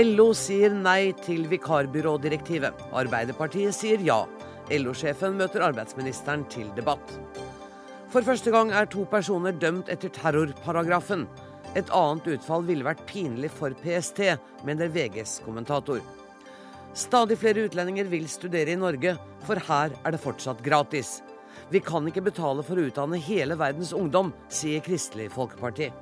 LO sier nei til vikarbyrådirektivet. Arbeiderpartiet sier ja. LO-sjefen møter arbeidsministeren til debatt. For første gang er to personer dømt etter terrorparagrafen. Et annet utfall ville vært pinlig for PST, mener VGs kommentator. Stadig flere utlendinger vil studere i Norge, for her er det fortsatt gratis. Vi kan ikke betale for å utdanne hele verdens ungdom, sier Kristelig Folkeparti.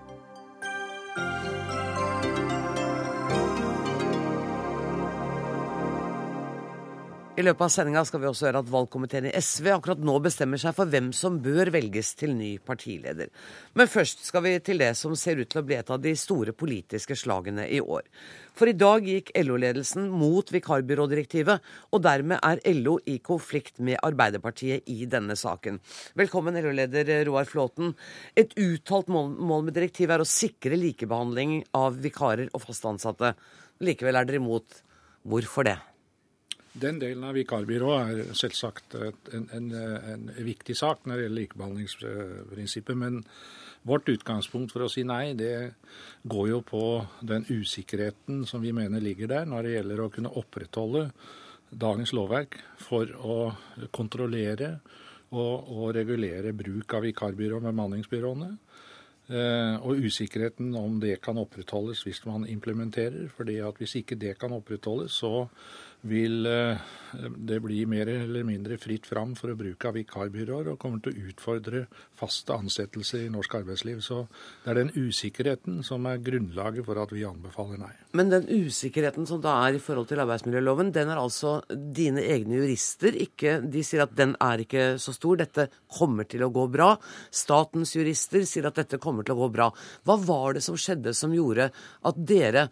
I løpet av sendinga skal vi også høre at valgkomiteen i SV akkurat nå bestemmer seg for hvem som bør velges til ny partileder. Men først skal vi til det som ser ut til å bli et av de store politiske slagene i år. For i dag gikk LO-ledelsen mot vikarbyrådirektivet, og dermed er LO i konflikt med Arbeiderpartiet i denne saken. Velkommen, LO-leder Roar Flåten. Et uttalt mål med direktivet er å sikre likebehandling av vikarer og fast ansatte. Likevel er dere imot. Hvorfor det? Den delen av vikarbyrået er selvsagt en, en, en, viktig sak når det gjelder likebehandlingsprinsippet. Men vårt utgangspunkt for å si nei, det går jo på den usikkerheten som vi mener ligger der når det gjelder å kunne opprettholde dagens lovverk for å kontrollere og, og regulere bruk av vikarbyrå og bemanningsbyråene. Eh, og usikkerheten om det kan opprettholdes hvis man implementerer. fordi at Hvis ikke det kan opprettholdes, så vil eh, det bli mer eller mindre fritt fram for å bruke av vikarbyråer, og kommer til å utfordre faste ansettelser i norsk arbeidsliv. Så det er den usikkerheten som er grunnlaget for at vi anbefaler nei. Men den usikkerheten som da er i forhold til arbeidsmiljøloven, den er altså dine egne jurister ikke De sier at den er ikke så stor, dette kommer til å gå bra. Statens jurister sier at dette kommer til å gå bra. Hva var det som skjedde som gjorde at dere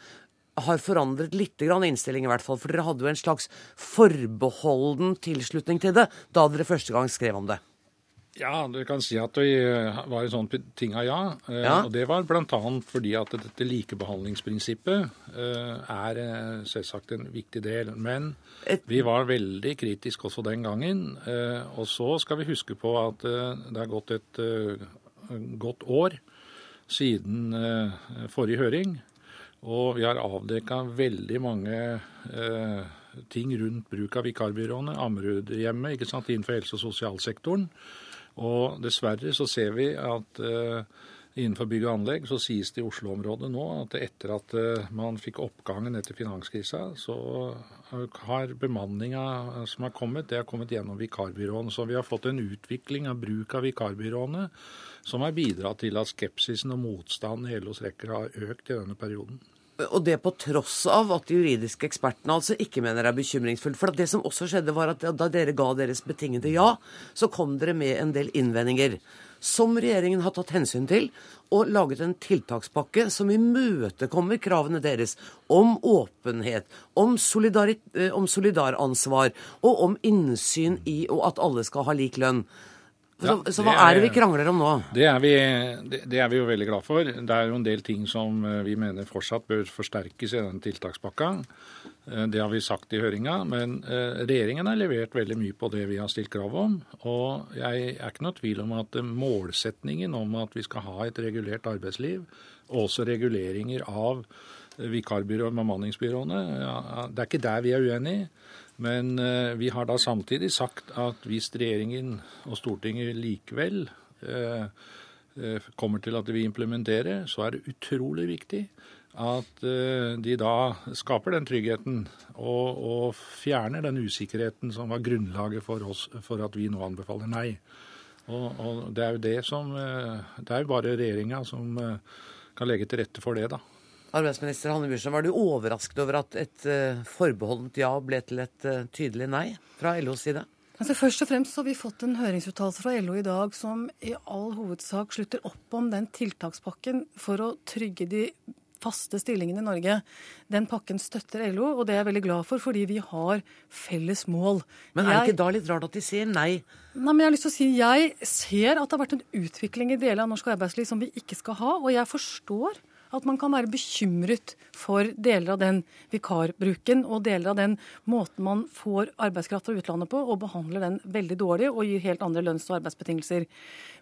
har forandret litt grann innstilling, i hvert fall. For dere hadde jo en slags forbeholden tilslutning til det da dere første gang skrev om det. Ja, du kan si at det var en sånn ting av ja. Eh, ja. Og det var bl.a. fordi at dette likebehandlingsprinsippet eh, er eh, selvsagt en viktig del. Men vi var veldig kritiske også den gangen. Og så skal vi huske på at det har gått et godt år siden forrige høring. Og vi har avdekka veldig mange eh, ting rundt bruk av vikarbyråene. Ammerudhjemmet innenfor helse- og sosialsektoren. Og dessverre så ser vi at eh, innenfor bygg og anlegg så sies det i Oslo-området nå at etter at eh, man fikk oppgangen etter finanskrisa, så har bemanninga som har kommet, det har kommet gjennom vikarbyråene. Så vi har fått en utvikling av bruk av vikarbyråene som har bidratt til at skepsisen og motstanden i LOs rekker har økt i denne perioden. Og det på tross av at de juridiske ekspertene altså ikke mener det er bekymringsfullt. For det som også skjedde, var at da dere ga deres betingede ja, så kom dere med en del innvendinger. Som regjeringen har tatt hensyn til, og laget en tiltakspakke som imøtekommer kravene deres om åpenhet, om, eh, om solidaransvar og om innsyn i og at alle skal ha lik lønn. Så, ja, så hva er, er, det vi krangler om nå? Det er, vi, det, det er, vi, jo veldig glad for. Det er jo en del ting som eh, vi mener fortsatt bør forsterkes i denne tiltakspakka. Eh, det har vi sagt i høringa. Men eh, regjeringen har levert veldig mye på det vi har stilt krav om. Og jeg er ikke noe tvil om at målsetningen om at vi skal ha et regulert arbeidsliv, og også reguleringer av vikarbyråer og bemanningsbyråene, ja, det er ikke der vi er uenige. Men eh, vi har da samtidig sagt at hvis regjeringen og Stortinget likevel eh, eh, kommer til at de vil implementere, så er det utrolig viktig at de da skaper den tryggheten og, og, fjerner den usikkerheten som var grunnlaget for oss for at vi nå anbefaler nei. Og, og Det er jo det som Det er jo bare regjeringa som kan legge til rette for det, da. Arbeidsminister Hanne Bjurstrøm, var du overrasket over at et uh, forbeholdent ja ble til et uh, tydelig nei fra LOs side? Altså Først og fremst så har vi fått en høringsuttalelse fra LO i dag som i all hovedsak slutter opp om den tiltakspakken for å trygge de faste stillingene i Norge. Den pakken støtter LO, og det er jeg veldig glad for, fordi vi har felles mål. Men er det ikke da litt rart at de sier nei? Nei, men Jeg har lyst til å si, jeg ser at det har vært en utvikling i deler av norsk arbeidsliv som vi ikke skal ha, og jeg forstår at man kan være bekymret for deler av den vikarbruken og deler av den måten man får arbeidskraft fra utlandet på, og behandler den veldig dårlig og gir helt andre lønns- og arbeidsbetingelser.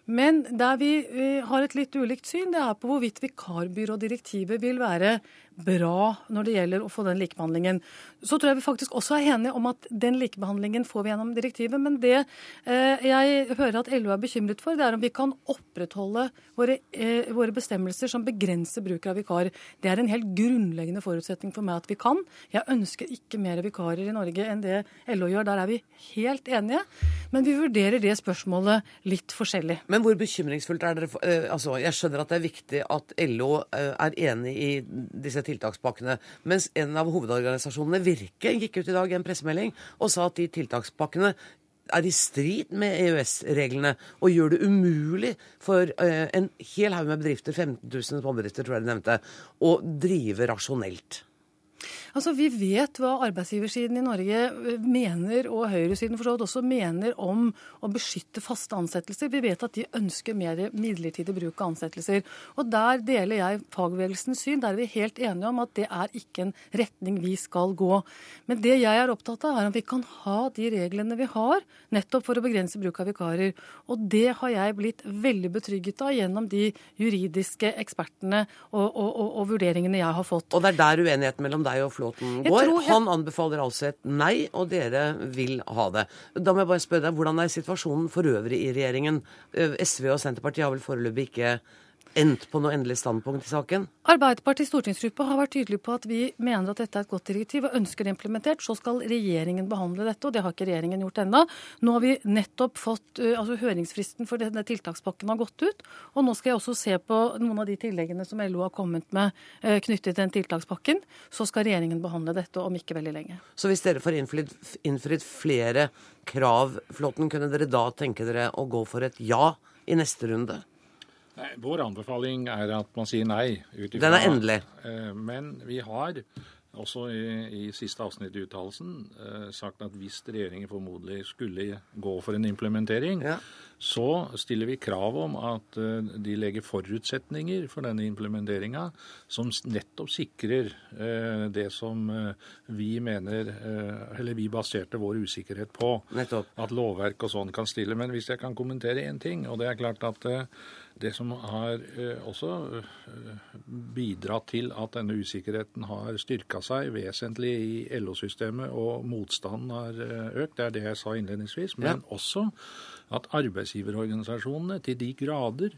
Men der vi eh, har et litt ulikt syn, det er på hvorvidt vikarbyrådirektivet vil være bra når det gjelder å få den likebehandlingen. Så tror jeg vi faktisk også er enige om at den likebehandlingen får vi gjennom direktivet. Men det eh, jeg hører at LO er bekymret for, det er om vi kan opprettholde våre, eh, våre bestemmelser som begrenser bruk av vikar. Det er en helt grunnleggende forutsetning for meg at vi kan. Jeg ønsker ikke mer vikarer i Norge enn det LO gjør. Der er vi helt enige. Men vi vurderer det spørsmålet litt forskjellig. Men hvor bekymringsfullt er dere eh, altså, Jeg skjønner at det er viktig at LO eh, er enig i disse tiltakspakkene. Mens en av hovedorganisasjonene, Virke, gikk ut i dag i en pressemelding og sa at de tiltakspakkene er i strid med EØS-reglene og gjør det umulig for uh, en hel haug med bedrifter, 15 000 småbedrifter tror jeg de nevnte, å drive rasjonelt. Altså, Vi vet hva arbeidsgiversiden i Norge eh, mener, og høyresiden for så vidt også mener om å beskytte faste ansettelser. Vi vet at de ønsker mer midlertidig bruk av ansettelser. Og Der deler jeg fagbevegelsens syn. Der er vi helt enige om at det er ikke en retning vi skal gå. Men det jeg er opptatt av, er om vi kan ha de reglene vi har, nettopp for å begrense bruk av vikarer. Og det har jeg blitt veldig betrygget av gjennom de juridiske ekspertene og, og, og, og vurderingene jeg har fått. Og det er der uenigheten mellom deg og Flåten går. Jeg... Han anbefaler altså et nei, og dere vil ha det. Da må jeg bare spørre deg, Hvordan er situasjonen for øvrig i regjeringen? Eh, SV og Senterpartiet har vel foreløpig ikke endt på noe endelig standpunkt i saken? Arbeiderpartiets stortingsgruppe har vært tydelig på at vi mener at dette er et godt direktiv og ønsker det implementert. Så skal regjeringen behandle dette, og det har ikke regjeringen gjort ennå. Nå har vi nettopp fått altså Høringsfristen for denne tiltakspakken har gått ut. Og nå skal jeg også se på noen av de tilleggene som LO har kommet med knyttet til den tiltakspakken. Så skal regjeringen behandle dette om ikke veldig lenge. Så hvis dere får innfridd, innfridd flere krav, Flåtten, kunne dere da tenke dere å gå for et ja i neste runde? Nei, Vår anbefaling er at man sier nei. Utifra, Den er endelig. Eh, men vi har også i, i siste avsnitt i uttalelsen eh, sagt at hvis regjeringen formodentlig skulle gå for en implementering, ja. Så stiller vi krav om at eh, de legger forutsetninger for denne implementeringa som nettopp sikrer eh, det som eh, vi mener Eller vi baserte vår usikkerhet på. Nettopp. At lovverk og sånn kan stille. Men hvis jeg kan kommentere én ting, og det er klart at det som har også bidratt til at denne usikkerheten har styrka seg vesentlig i LO-systemet, og motstanden har økt, det er det jeg sa innledningsvis, men ja. også at arbeidsgiverorganisasjonene til de grader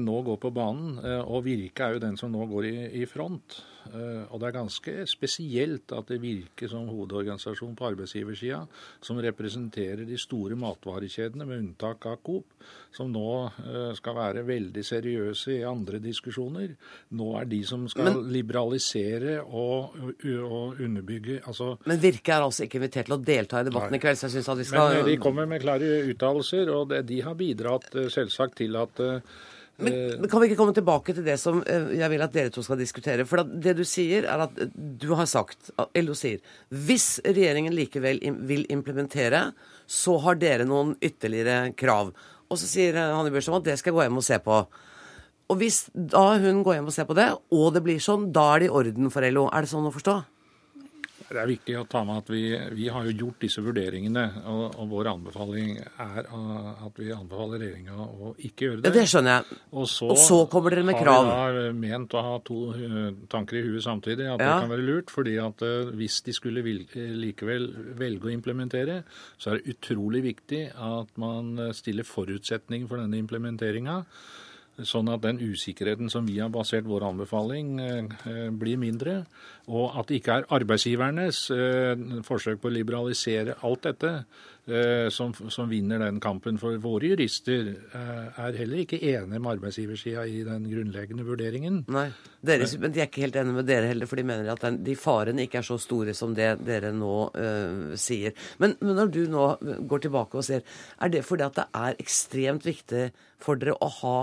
nå går på banen. Og Virke er jo den som nå går i, i front. Eh, og det er ganske spesielt at det virker som hovedorganisasjon på arbeidsgiversida, som representerer de store matvarekjedene, med unntak av Coop, som nå eh, skal være veldig seriøse i andre diskusjoner. Nå er de som skal men, liberalisere og, og underbygge altså, Men Virke er altså ikke invitert til å delta i debatten nei. i kveld, så jeg syns at vi skal Men de kommer med klare uttalelser, og det, de har bidratt eh, selvsagt til at men, kan vi ikke komme tilbake til det som eh, jeg vil at dere to skal diskutere? For det du sier, er at du har sagt, LO sier, hvis regjeringen likevel vil implementere, så har dere noen ytterligere krav. Og så sier eh, Hanne Børsson at det skal jeg gå hjem og se på. Og hvis da hun går hjem og ser på det, og det blir sånn, da er det i orden for LO. Er det sånn å forstå? Det er viktig å ta med at vi, vi har jo gjort disse vurderingene, og, og, vår anbefaling er at vi anbefaler regjeringa å ikke gjøre det. Det skjønner jeg. Og så, og så kommer dere med krav. har vi da ment å ha to eh, tanker i huet samtidig, at ja. det kan være lurt. fordi at uh, hvis de skulle likevel velge å implementere, så er det utrolig viktig at man stiller forutsetninger for denne implementeringa. Sånn at den usikkerheten som vi har basert vår anbefaling, eh, blir mindre. Og at det ikke er arbeidsgivernes eh, forsøk på å liberalisere alt dette eh, som, som vinner den kampen. For våre jurister er heller ikke enige med arbeidsgiversida i den grunnleggende vurderingen. Nei, deres, Men de er ikke helt enige med dere heller, for de mener at den, de farene ikke er så store som det dere nå øh, sier. Men, men når du nå går tilbake og ser, er det fordi at det er ekstremt viktig for dere å ha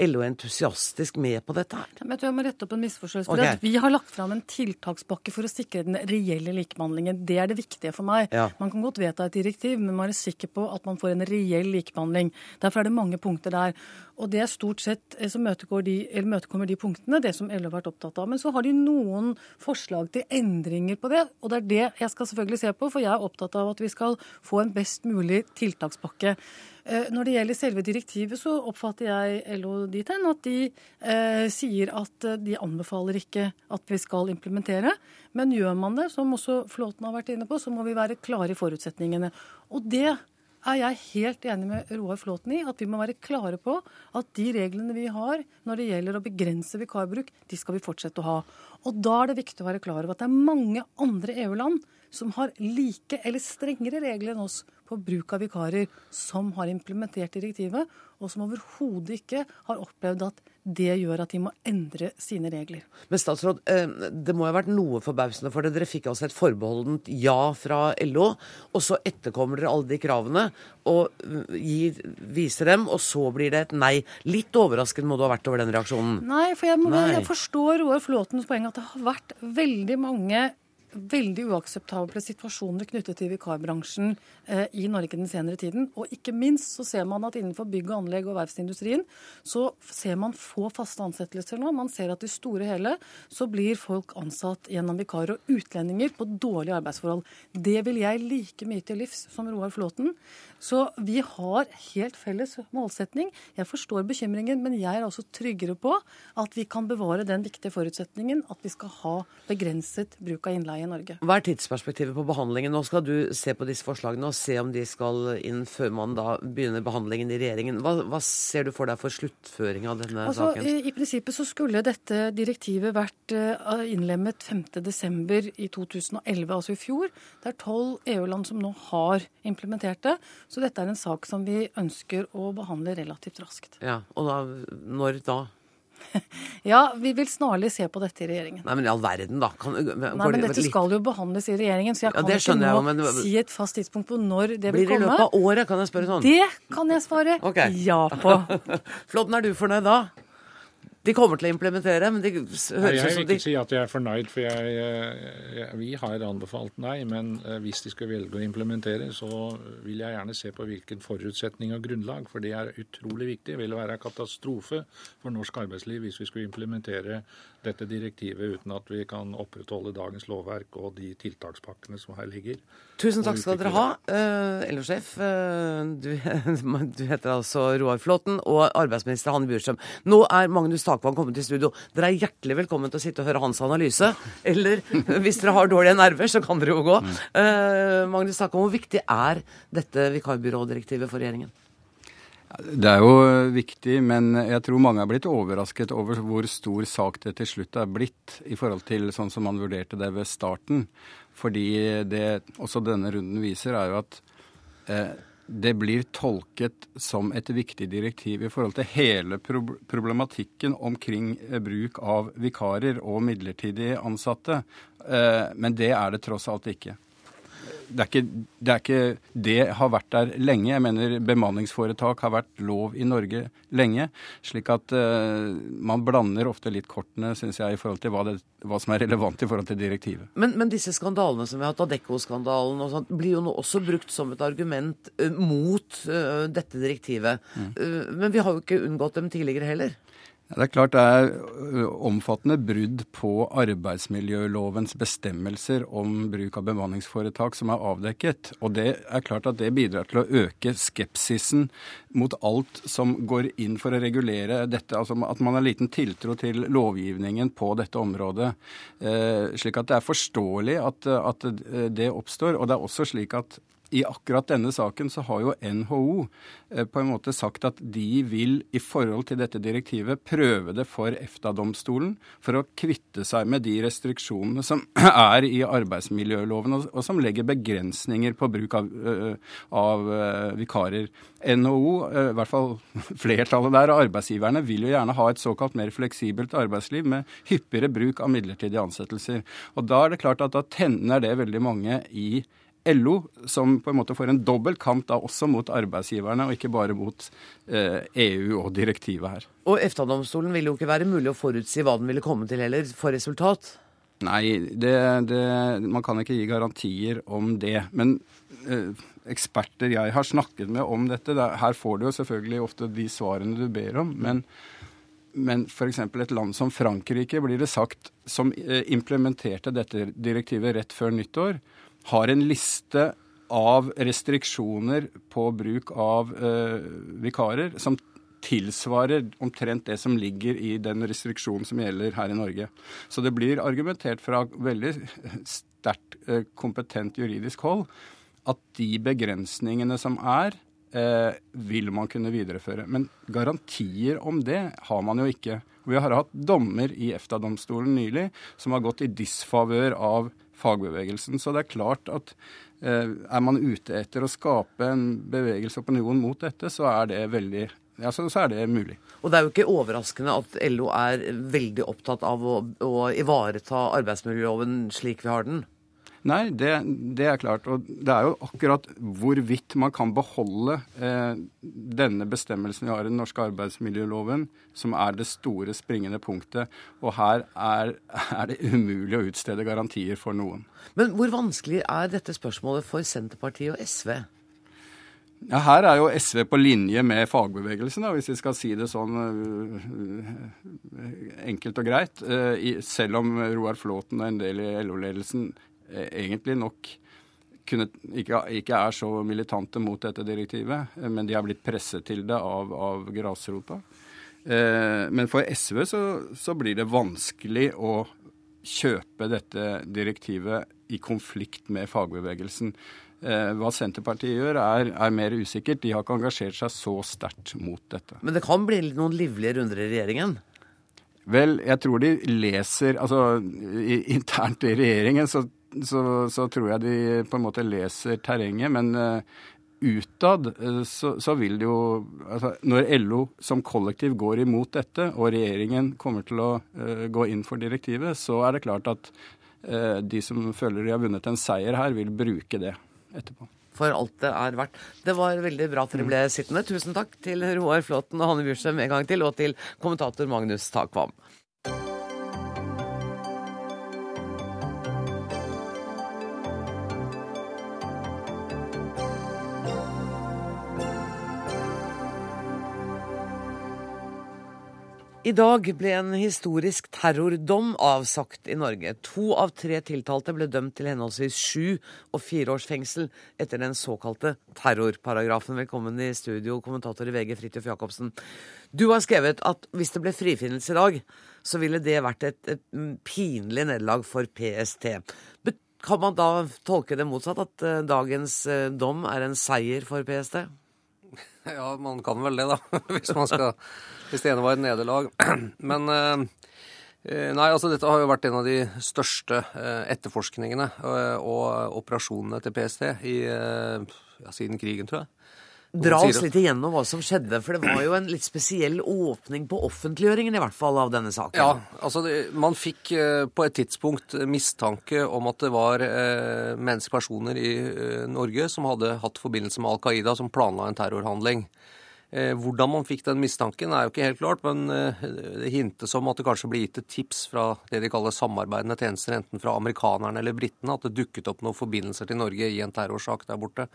LO entusiastisk med på dette her? Jeg tror jeg må rette opp en misforståelse. Okay. Vi har lagt fram en tiltakspakke for å sikre den reelle likebehandlingen. Det er det viktige for meg. Ja. Man kan godt vedta et direktiv, men man er sikker på at man får en reell likebehandling. Derfor er det mange punkter der. Og det er stort sett eh, som møtekommer de punktene, det som LO har vært opptatt av. Men så har de noen forslag til endringer på det, og det er det jeg skal selvfølgelig se på. For jeg er opptatt av at vi skal få en best mulig tiltakspakke. Eh, når det gjelder selve direktivet, så oppfatter jeg LO dit hen at de eh, sier at eh, de anbefaler ikke at vi skal implementere. Men gjør man det, som også Flåten har vært inne på, så må vi være klare i forutsetningene. Og det er jeg helt enig med Roar Flåten i, at vi må være klare på at de reglene vi har når det gjelder å begrense vikarbruk, de skal vi fortsette å ha. Og da er det viktig å være klar over at det er mange andre EU-land som har like eller strengere regler enn oss på bruk av vikarer, som har implementert direktivet, og som overhodet ikke har opplevd at det gjør at de må endre sine regler. Men statsråd, eh, det må ha vært noe forbausende for det. Dere fikk altså et forbeholdent ja fra LO, og så etterkommer dere alle de kravene og eh, gir, viser dem, og så blir det et nei. Litt overrasket må du ha vært over den reaksjonen? Nei, for jeg, må, jeg forstår Roar Flåtens poeng at det har vært veldig mange veldig uakseptable situasjoner knyttet til vikarbransjen eh, i Norge den senere tiden. Og ikke minst så ser man at innenfor bygg og anlegg og verftsindustrien så ser man få faste ansettelser nå. Man ser at i store hele så blir folk ansatt gjennom vikarer og utlendinger på dårlige arbeidsforhold. Det vil jeg like mye til livs som Roar Flåten. Så vi har helt felles målsetning. Jeg forstår bekymringen, men jeg er også tryggere på at vi kan bevare den viktige forutsetningen at vi skal ha begrenset bruk av innleie i Norge. Hva er tidsperspektivet på behandlingen? Nå skal du se på disse forslagene og se om de skal inn før man da begynner behandlingen i regjeringen. Hva, hva ser du for deg for sluttføring av denne altså, saken? I, I prinsippet så skulle dette direktivet vært uh, innlemmet 5.12. i 2011, altså i fjor. Det er tolv EU-land som nå har implementert det. Så dette er en sak som vi ønsker å behandle relativt raskt. Ja, Og da, når da? ja, vi vil snarlig se på dette i regjeringen. Nei, men i all verden, da. Kan, Nei, men Dette litt... skal jo behandles i regjeringen, så jeg kan ja, ikke nå jeg, men... si et fast tidspunkt på når det vil komme. Blir det i løpet av året, kan jeg spørre sånn? Det kan jeg svare okay. ja på. Flåtten, er du fornøyd da? De kommer til å implementere, men de høres ut som de Jeg vil ikke si at jeg er fornøyd, for jeg, jeg, vi har anbefalt nei. Men eh, hvis de skal velge å implementere, så vil jeg gjerne se på hvilken forutsetning og grunnlag. For det er utrolig viktig. Det vil være katastrofe for norsk arbeidsliv hvis vi skulle implementere dette direktivet uten at vi kan opprettholde dagens lovverk og de tiltakspakkene som her ligger. Tusen takk skal dere ha. Uh, LO-sjef, uh, du, du, heter altså Roar Flåten, og arbeidsminister Hanne Bjurstrøm. Nå er Magnus Takvang kommet til studio. Dere er hjertelig velkommen til å sitte og høre hans analyse. Eller hvis dere har dårlige nerver, så kan dere jo gå. Mm. Magnus Takvang, hvor viktig er dette vikarbyrådirektivet for regjeringen? Det er jo viktig, men jeg tror mange er blitt overrasket over hvor stor sak det til slutt er blitt, i forhold til sånn som man vurderte det ved starten. Fordi det også denne runden viser, er jo at eh, det blir tolket som et viktig direktiv i forhold til hele problematikken omkring eh, bruk av vikarer og midlertidig ansatte. Eh, men det er det tross alt ikke det, er ikke, det er ikke Det har vært der lenge. Jeg mener bemanningsforetak har vært lov i Norge lenge. Slik at uh, man blander ofte litt kortene, syns jeg, i forhold til hva, det, hva, som er relevant i forhold til direktivet. Men, men disse skandalene som vi har hatt, Adecco-skandalen og sånt, blir jo nå også brukt som et argument uh, mot uh, dette direktivet. Mm. men vi har jo ikke unngått dem tidligere heller. Det er klart det er omfattende brudd på arbeidsmiljølovens bestemmelser om bruk av bemanningsforetak som er avdekket. Og det er klart at det bidrar til å øke skepsisen mot alt som går inn for å regulere dette. Altså at man har liten tiltro til lovgivningen på dette området. Eh, slik at det er forståelig at, at det oppstår. Og det er også slik at i akkurat denne saken så har jo NHO eh, på en måte sagt at de vil i forhold til dette direktivet prøve det for EFTA-domstolen for å kvitte seg med de restriksjonene som er i arbeidsmiljøloven, og, som legger begrensninger på bruk av, av vikarer. NHO, i hvert fall flertallet der og arbeidsgiverne, vil jo gjerne ha et såkalt mer fleksibelt arbeidsliv med hyppigere bruk av midlertidige ansettelser. Og da er det klart at da tenner det veldig mange i LO, som på en måte får en dobbel kamp da også mot arbeidsgiverne, og ikke bare mot eh, EU og direktivet her. Og EFTA-domstolen ville jo ikke være mulig å forutsi hva den ville komme til heller, for resultat? Nei, det, det, man kan ikke gi garantier om det. Men eh, eksperter jeg har snakket med om dette det, Her får du jo selvfølgelig ofte de svarene du ber om, men, men f.eks. et land som Frankrike, blir det sagt, som eh, implementerte dette direktivet rett før nyttår, har en liste av restriksjoner på bruk av eh, vikarer som tilsvarer omtrent det som ligger i den restriksjonen som gjelder her i Norge. Så det blir argumentert fra veldig sterkt eh, kompetent juridisk hold at de begrensningene som er, eh, vil man kunne videreføre. Men garantier om det har man jo ikke. Vi har hatt dommer i EFTA-domstolen nylig som har gått i disfavør av fagbevegelsen. Så det er klart at eh, er man ute etter å skape en bevegelse og opinion mot dette, så er det veldig ja, så, så, er det mulig. Og det er jo ikke overraskende at LO er veldig opptatt av å, å ivareta arbeidsmiljøloven slik vi har den? Nei, det, det, er klart. Og det er jo akkurat hvorvidt man kan beholde eh, denne bestemmelsen vi har i den norske arbeidsmiljøloven, som er det store springende punktet. Og her er, er det umulig å utstede garantier for noen. Men hvor vanskelig er dette spørsmålet for Senterpartiet og SV? Ja, Her er jo SV på linje med fagbevegelsen, da, hvis vi skal si det sånn uh, enkelt og greit. Uh, selv om Roar Flåten og en del i LO-ledelsen egentlig nok kunne, ikke, ikke, er så militante mot dette direktivet, men de har blitt presset til det av, av grasrota. Men for SV så, så blir det vanskelig å kjøpe dette direktivet i konflikt med fagbevegelsen. Eh, hva Senterpartiet gjør, er, er, mer usikkert. De har ikke engasjert seg så sterkt mot dette. Men det kan bli noen livlige runder i regjeringen? Vel, jeg tror de leser Altså internt i regjeringen så, så, så, tror jeg de på en måte leser terrenget. Men uh, utad uh, så, så, vil det jo altså, Når LO som kollektiv går imot dette, og regjeringen kommer til å uh, gå inn for direktivet, så er det klart at de som føler de har vunnet en seier her, vil bruke det etterpå. For alt det er verdt. Det var veldig bra at dere ble sittende. Tusen takk til Roar Flåten og Hanne Bjørsem en gang til, og til kommentator Magnus Takvam. I dag ble en historisk terrordom avsagt i Norge. To av tre tiltalte ble dømt til henholdsvis sju og fire års fengsel etter den såkalte terrorparagrafen. Velkommen i studio, kommentator i VG, Fridtjof Jacobsen. Du har skrevet at hvis det ble frifinnelse i dag, så ville det vært et, et pinlig nederlag for PST. Kan man da tolke det motsatt, at uh, dagens uh, dom er en seier for PST? Ja, man kan vel det, da. Hvis, skal, hvis det ene var et nederlag. Men eh, eh, Nei, altså dette har jo vært en av de største eh, etterforskningene og operasjonene til PST i, ja, siden krigen, tror jeg. Dra oss litt igjennom hva som skjedde, for det var jo en litt spesiell åpning på offentliggjøringen i hvert fall av denne saken. Ja, altså det, man fikk eh, på et tidspunkt mistanke om at det var eh, menneskepersoner i eh, Norge som hadde hatt forbindelse med Al Qaida, som planla en terrorhandling. Eh, hvordan man fikk den mistanken er jo ikke helt klart, men eh, det hintes om at det kanskje ble gitt et tips fra det de kaller samarbeidende tjenester, enten fra amerikanerne eller britene, at det dukket opp noen forbindelser til Norge i en terrorsak der borte.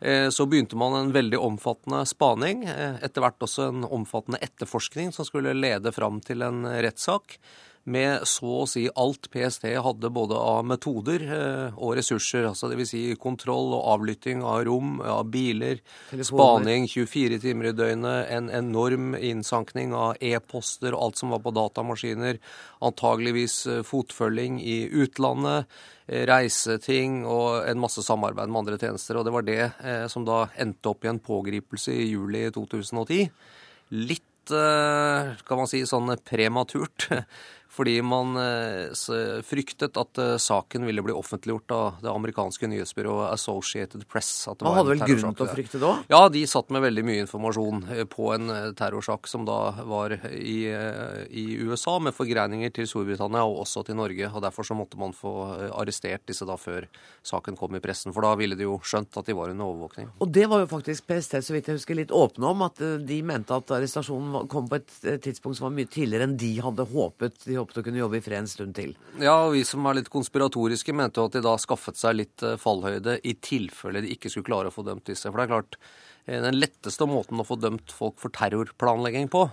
Eh, så begynte man en veldig omfattende spaning, eh, etter hvert også en omfattende etterforskning som skulle lede fram til en rettssak med så å si alt PST hadde både av metoder eh, og ressurser. altså Dvs. Si kontroll og avlytting av rom, av biler, spaning 24 timer i døgnet, en enorm innsankning av e-poster og alt som var på datamaskiner, antageligvis fotfølging i utlandet reiseting og en masse samarbeid med andre tjenester. Og det var det eh, som da endte opp i en pågripelse i juli 2010. Litt, eh, kan man si, sånn prematurt fordi man eh, fryktet at eh, saken ville bli offentliggjort av det amerikanske nyhetsbyrået Associated Press. Man hadde vel grunn til å frykte det òg? Ja, de satt med veldig mye informasjon eh, på en terrorsak som da var i, i, USA, med forgreininger til Storbritannia og også til Norge. og Derfor så måtte man få arrestert disse da før saken kom i pressen. For da ville de jo skjønt at de var under overvåkning. Og det var jo faktisk PST, så vidt jeg husker, litt åpne om, at de mente at arrestasjonen kom på et tidspunkt som var mye tidligere enn de hadde håpet. De håpet å kunne jobbe i fred en stund til. Ja, og vi som er litt konspiratoriske, mente jo at de da skaffet seg litt eh, fallhøyde i tilfelle de ikke skulle klare å få dømt disse. For det er klart, eh, den letteste måten å få dømt folk for terrorplanlegging på,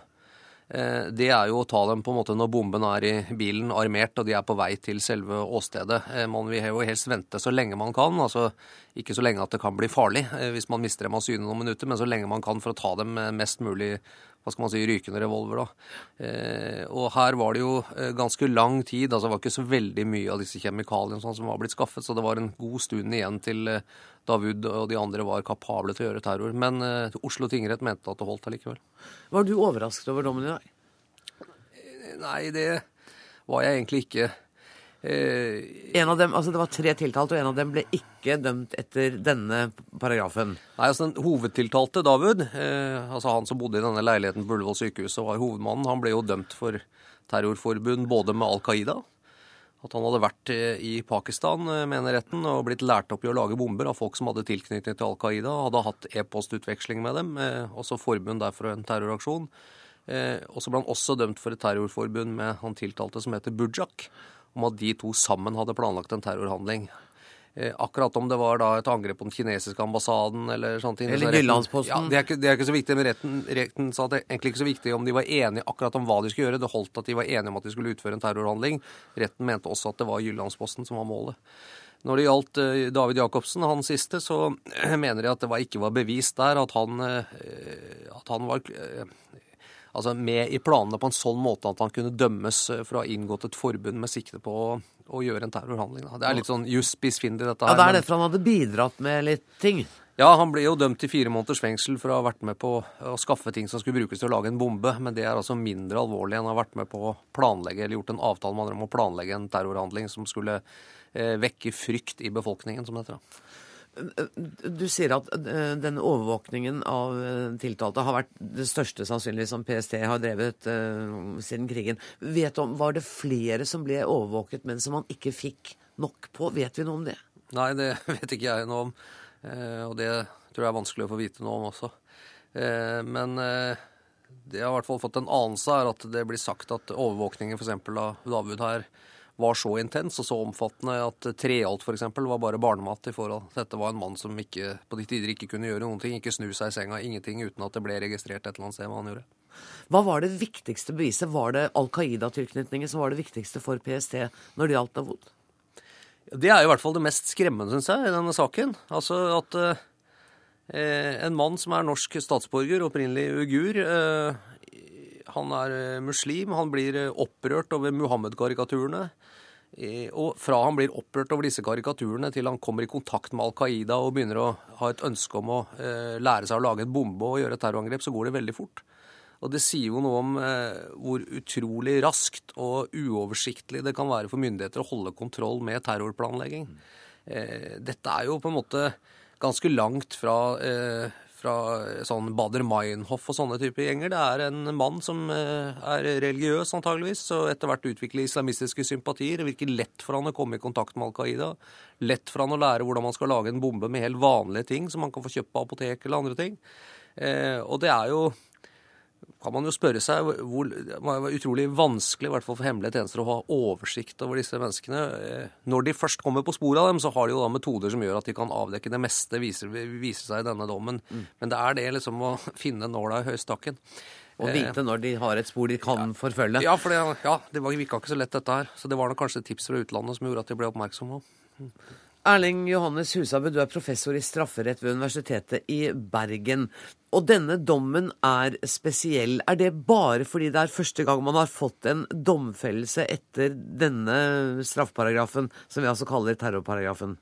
Eh, det er jo å ta dem på en måte når bomben er i bilen armert og de er på vei til selve åstedet. Man vil jo helst vente så lenge man kan, altså ikke så lenge at det kan bli farlig hvis man mister dem av syne noen minutter, men så lenge man kan for å ta dem mest mulig hva skal man si, rykende revolver. da. og her var det jo ganske lang tid, altså det var ikke så veldig mye av disse kjemikaliene sånn som var blitt skaffet, så det var en god stund igjen til Davud og de andre var kapable til å gjøre terror. Men Oslo tingrett mente at det holdt allikevel. Var du overrasket over dommen i dag? Nei, det var jeg egentlig ikke. Eh, en av dem, altså Det var tre tiltalte, og en av dem ble ikke dømt etter denne paragrafen. Nei, altså Den hovedtiltalte, Davud, eh, altså han som bodde i denne leiligheten på Ullevål sykehus og var hovedmannen, han ble jo dømt for terrorforbund både med Al Qaida at han hadde vært eh, i Pakistan, eh, mener retten, og blitt lært opp i å lage bomber av folk som hadde tilknytning til Al Qaida. Hadde hatt e-postutveksling med dem, også forbund der for en terroraksjon. Og så ble han også dømt for et terrorforbund med han tiltalte som heter Bujak, om at de to sammen hadde planlagt en terrorhandling. Eh, akkurat om det var da et angrep på den kinesiske ambassaden eller sånne ting. Eller Jyllandsposten. Ja, det, er ikke, det er ikke så viktig, men retten, retten sa at det er egentlig ikke så viktig om de var enige akkurat om hva de skulle gjøre. Det holdt at de var enige om at de skulle utføre en terrorhandling. Retten mente også at det var Jyllandsposten som var målet. Når det gjaldt eh, David Jacobsen, han siste, så mener jeg at det var, ikke var bevist der at han, eh, at han var altså med i planene på en sånn måte at han kunne dømmes for å ha inngått et forbund med sikte på å å gjøre en terrorhandling. Da. Det er litt sånn juss bisfindig, dette her. Ja, Det er derfor han hadde bidratt med litt ting? Ja, han ble jo dømt til fire måneders fengsel for å ha vært med på å skaffe ting som skulle brukes til å lage en bombe, men det er altså mindre alvorlig enn å ha vært med på å planlegge eller gjort en avtale med andre om å planlegge en terrorhandling som skulle eh, vekke frykt i befolkningen, som det heter. Du sier at eh, denne overvåkningen av eh, tiltalte har vært det største sannsynlig som PST har drevet uh, siden krigen. Vet om, Var det flere som ble overvåket, men som man ikke fikk nok på? Vet vi noe om det? Nei, det vet ikke jeg noe om. Og det tror jeg er vanskelig å få vite noe om også. Men det jeg har i hvert fall fått en anelse, er at det blir sagt at overvåkningen f.eks. av David her var så intens og så omfattende at Treholt f.eks. var bare barnemat i forhold. Dette var en mann som ikke, på de tider ikke kunne gjøre noen ting, ikke snu seg i senga, ingenting uten at det ble registrert et eller annet sted hva han gjorde. Hva var det viktigste beviset? Var det Al Qaida-tilknytningen som var det viktigste for PST når det gjaldt Davud? Det er i hvert fall det mest skremmende, syns jeg, i denne saken. Altså at eh, en mann som er norsk statsborger, opprinnelig uigur, eh, han er eh, muslim. Han blir eh, opprørt over Muhammed-karikaturene. Eh, og fra han blir opprørt over disse karikaturene, til han kommer i kontakt med Al Qaida og begynner å ha et ønske om å lære seg å lage en bombe og gjøre et terrorangrep, så går det veldig fort. Og det sier jo noe om hvor utrolig raskt og uoversiktlig det kan være for myndigheter å holde kontroll med terrorplanlegging. dette er jo på en måte ganske langt fra fra sånn Bader-Meinhof og sånne typer gjenger. Det er en mann som eh, er religiøs, antageligvis, og etter hvert utvikler islamistiske sympatier. Det virker lett for han å komme i kontakt med Al Qaida. Lett for han å lære hvordan man skal lage en bombe med helt vanlige ting som man kan få kjøpt på apotek eller andre ting. Eh, og det er jo kan man jo spørre seg hvor, Det var utrolig vanskelig i hvert fall for hemmelige tjenester å ha oversikt over disse menneskene. Eh, når de først kommer på sporet av dem, så har de jo da metoder som gjør at de kan avdekke det meste, viser, viser seg i denne dommen. Mm. Men det er det liksom å finne nåla i høystakken. Og vite når de har et spor de kan ja, forfølge. Ja, for det, ja, det virka ikke så lett, dette her. Så det var nok kanskje tips fra utlandet som gjorde at de ble oppmerksomme. Mm. Erling Johannes Husabø, du er professor i strafferett ved Universitetet i Bergen. Og denne dommen er spesiell. Er det bare fordi det er første gang man har fått en domfellelse etter denne straffparagrafen, som vi altså kaller terrorparagrafen?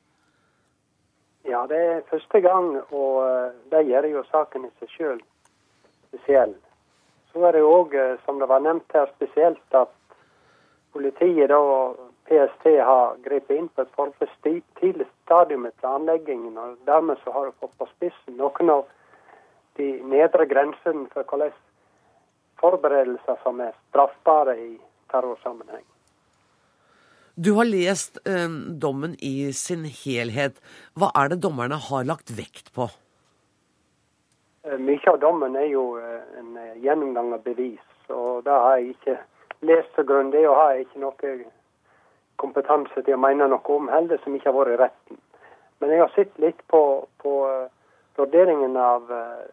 Ja, det er første gang, og eh, det gjør jo saken i seg sjøl spesiell. Så er det òg, eh, som det var nevnt her, spesielt at politiet da PST har grepet inn på et forholdsvis tidlig stadium i planleggingen. og Dermed så har det fått på spissen noen av de nedre grensene for hvordan forberedelser som er straffbare i terrorsammenheng. Du har lest eh, dommen i sin helhet. Hva er det dommerne har lagt vekt på? Eh, mye av dommen er jo eh, en gjennomgang av bevis, og det har jeg ikke lest så grundig og har ikke noe kompetanse til å mene noe om heller, som ikke har vært i retten. Men jeg har sett litt på, på uh, vurderingen av uh,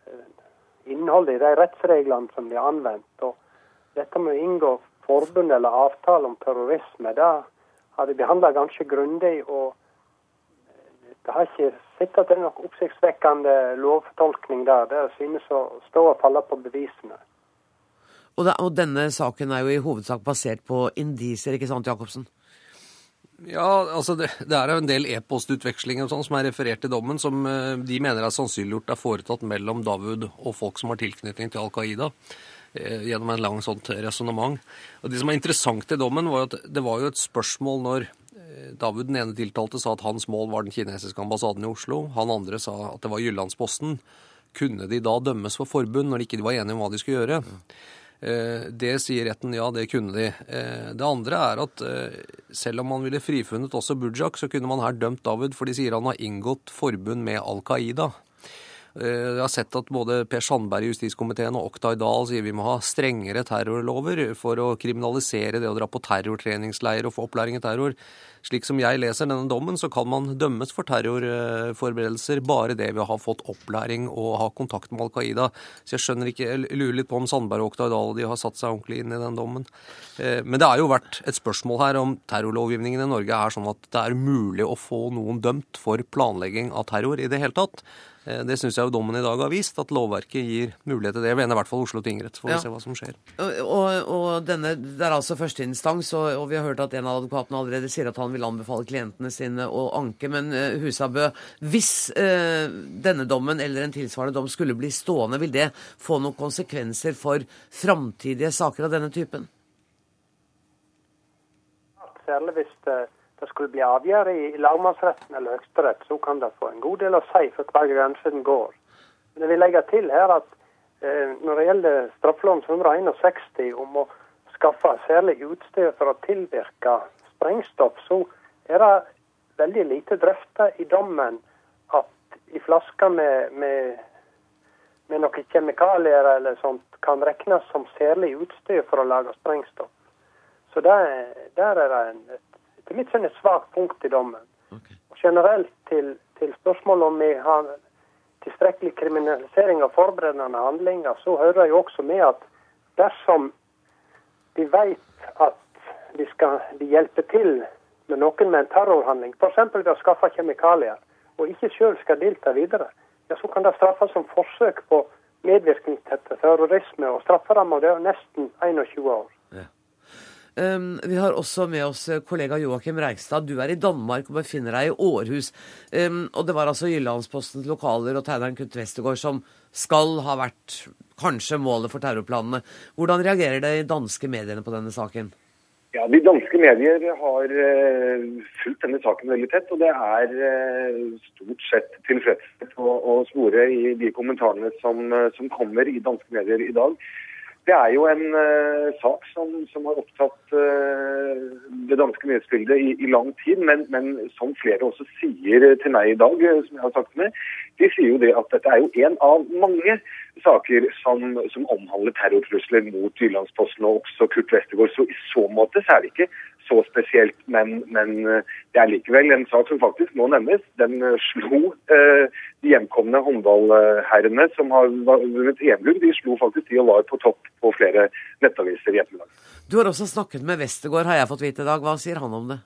innholdet i de rettsreglene som blir anvendt. Og dette med å inngå forbund eller avtale om terrorisme, det har de behandla ganske grundig. og det har ikke sett at det er noen oppsiktsvekkende lovfortolkning der. Det synes å stå og falle på bevisene. Og, det, og, denne saken er jo i hovedsak basert på indisier, ikke sant, Jacobsen? Ja, altså det, det er jo en del e-postutvekslinger sånn som er referert i dommen, som uh, de mener er sannsynliggjort er foretatt mellom Davud og folk som har tilknytning til Al Qaida. Uh, gjennom en lang sånt resonnement. Og Det som er interessant i dommen, var at det var jo et spørsmål når uh, Davud den ene tiltalte sa at hans mål var den kinesiske ambassaden i Oslo. Han andre sa at det var Jyllandsposten. Kunne de da dømmes for forbund når de ikke var enige om hva de skulle gjøre? Eh, det sier retten ja, det kunne de. Eh, det andre er at eh, selv om man ville frifunnet også Bujak, så kunne man her dømt David, for de sier han har inngått forbund med Al Qaida. Jeg har sett at både Per Sandberg i justiskomiteen og Oktay Dahl sier vi må ha strengere terrorlover for å kriminalisere det å dra på terrortreningsleir og få opplæring i terror. Slik som jeg leser denne dommen, så kan man dømmes for terrorforberedelser bare det ved å ha fått opplæring og ha kontakt med Al Qaida. Så jeg skjønner ikke, jeg lurer litt på om Sandberg og Oktay de har satt seg ordentlig inn i den dommen. Eh, men det har jo vært et spørsmål her om terrorlovgivningen i Norge er sånn at det er mulig å få noen dømt for planlegging av terror i det hele tatt. Eh, det syns jeg jo dommen i dag har vist, at lovverket gir mulighet til det. Jeg mener i hvert fall Oslo tingrett. Får vi ja. se hva som skjer. Og, og, denne, Det er altså førsteinstans, og, og vi har hørt at en av advokatene allerede sier at han vil anbefale klientene sine å anke. Men uh, Husabø, hvis uh, denne dommen eller en tilsvarende dom skulle bli stående, vil det få noen konsekvenser for framtidige saker av denne typen? Særlig hvis det det skulle bli avgjort i lagmannsretten eller Høyesterett, så kan det få en god del å si for hver grense den går. Men jeg vil legge til her at eh, når det gjelder straffeloven 161 om å skaffe særlig utstyr for å tilvirke sprengstoff, så er det veldig lite drøfta i dommen at i flasker med, med, med noen kjemikalier eller sånt kan regnes som særlig utstyr for å lage sprengstoff. Så der, der er det en, et etter mitt syn et svakt punkt i dommen. Okay. Og generelt til, til spørsmålet om vi har tilstrekkelig kriminalisering av forberedende handlinger, så hører jeg også med at dersom vi vet at de skal hjelpe til med noen med en terrorhandling, f.eks. ved å skaffe kjemikalier, og ikke sjøl skal delta videre, ja, så kan det straffes som forsøk på medvirkning til terrorisme, og strafferamma er nesten 21 år. Um, vi har også med oss eh, kollega Joakim Reigstad. Du er i Danmark og befinner deg i Århus. Um, og det var altså Jyllandspostens lokaler og tegneren Kurt Westergård som skal ha vært kanskje målet for terrorplanene. Hvordan reagerer de danske mediene på denne saken? Ja, De danske medier har uh, fulgt denne saken veldig tett. Og det er uh, stort sett tilfredshet å, å spore i de kommentarene som, uh, som kommer i danske medier i dag. Det er jo en uh, sak som, som, har opptatt uh, det danske nyhetsbildet i, i, lang tid, men, men, som flere også sier til meg i dag, eh, som jeg har sagt med, de sier jo det at dette er jo en av mange saker som, som omhandler terrortrusler mot Jyllandsposten og også Kurt Westergård. Så i så måte så er det ikke så spesielt, men, men, eh, det er likevel en sak som faktisk må nevnes. Den eh, slo eh, de hjemkomne håndballherrene som har vunnet EM-gull. De slo faktisk de og var på topp på flere nettaviser i ettermiddag. Du har også snakket med Westergård, har jeg fått vite i dag. Hva sier han om det?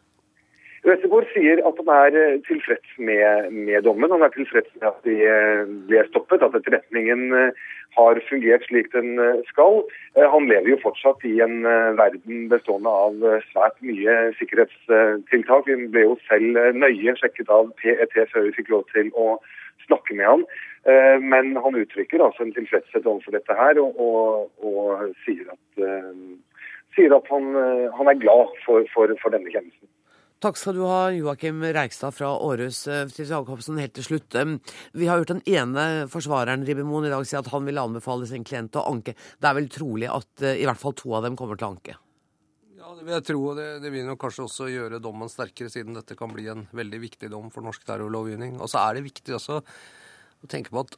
Westergård sier at han er eh, tilfreds med, med, dommen. Han er tilfreds med at de eh, ble stoppet, at etterretningen eh, har fungert slik den skal. Han lever jo fortsatt i en verden bestående av svært mye sikkerhetstiltak. Vi ble jo selv nøye sjekket av PET før vi fikk lov til å snakke med han. Men han uttrykker altså en tilfredshet overfor dette her, og, og, og sier at, sier at han, han, er glad for, for, for denne kjennelsen. Takk skal du ha, Joakim Reigstad fra Århus. Eh, til Jacobsen, helt til slutt. Vi har hørt den ene forsvareren Ribbemoen i dag si at han vil anbefale sin klient å anke. Det er vel trolig at eh, i hvert fall to av dem kommer til å anke? Ja, det vil jeg tro. og det, det vil nok kanskje også gjøre dommen sterkere, siden dette kan bli en veldig viktig dom for norsk terrorlovgivning. Og så er det viktig også å tenke på at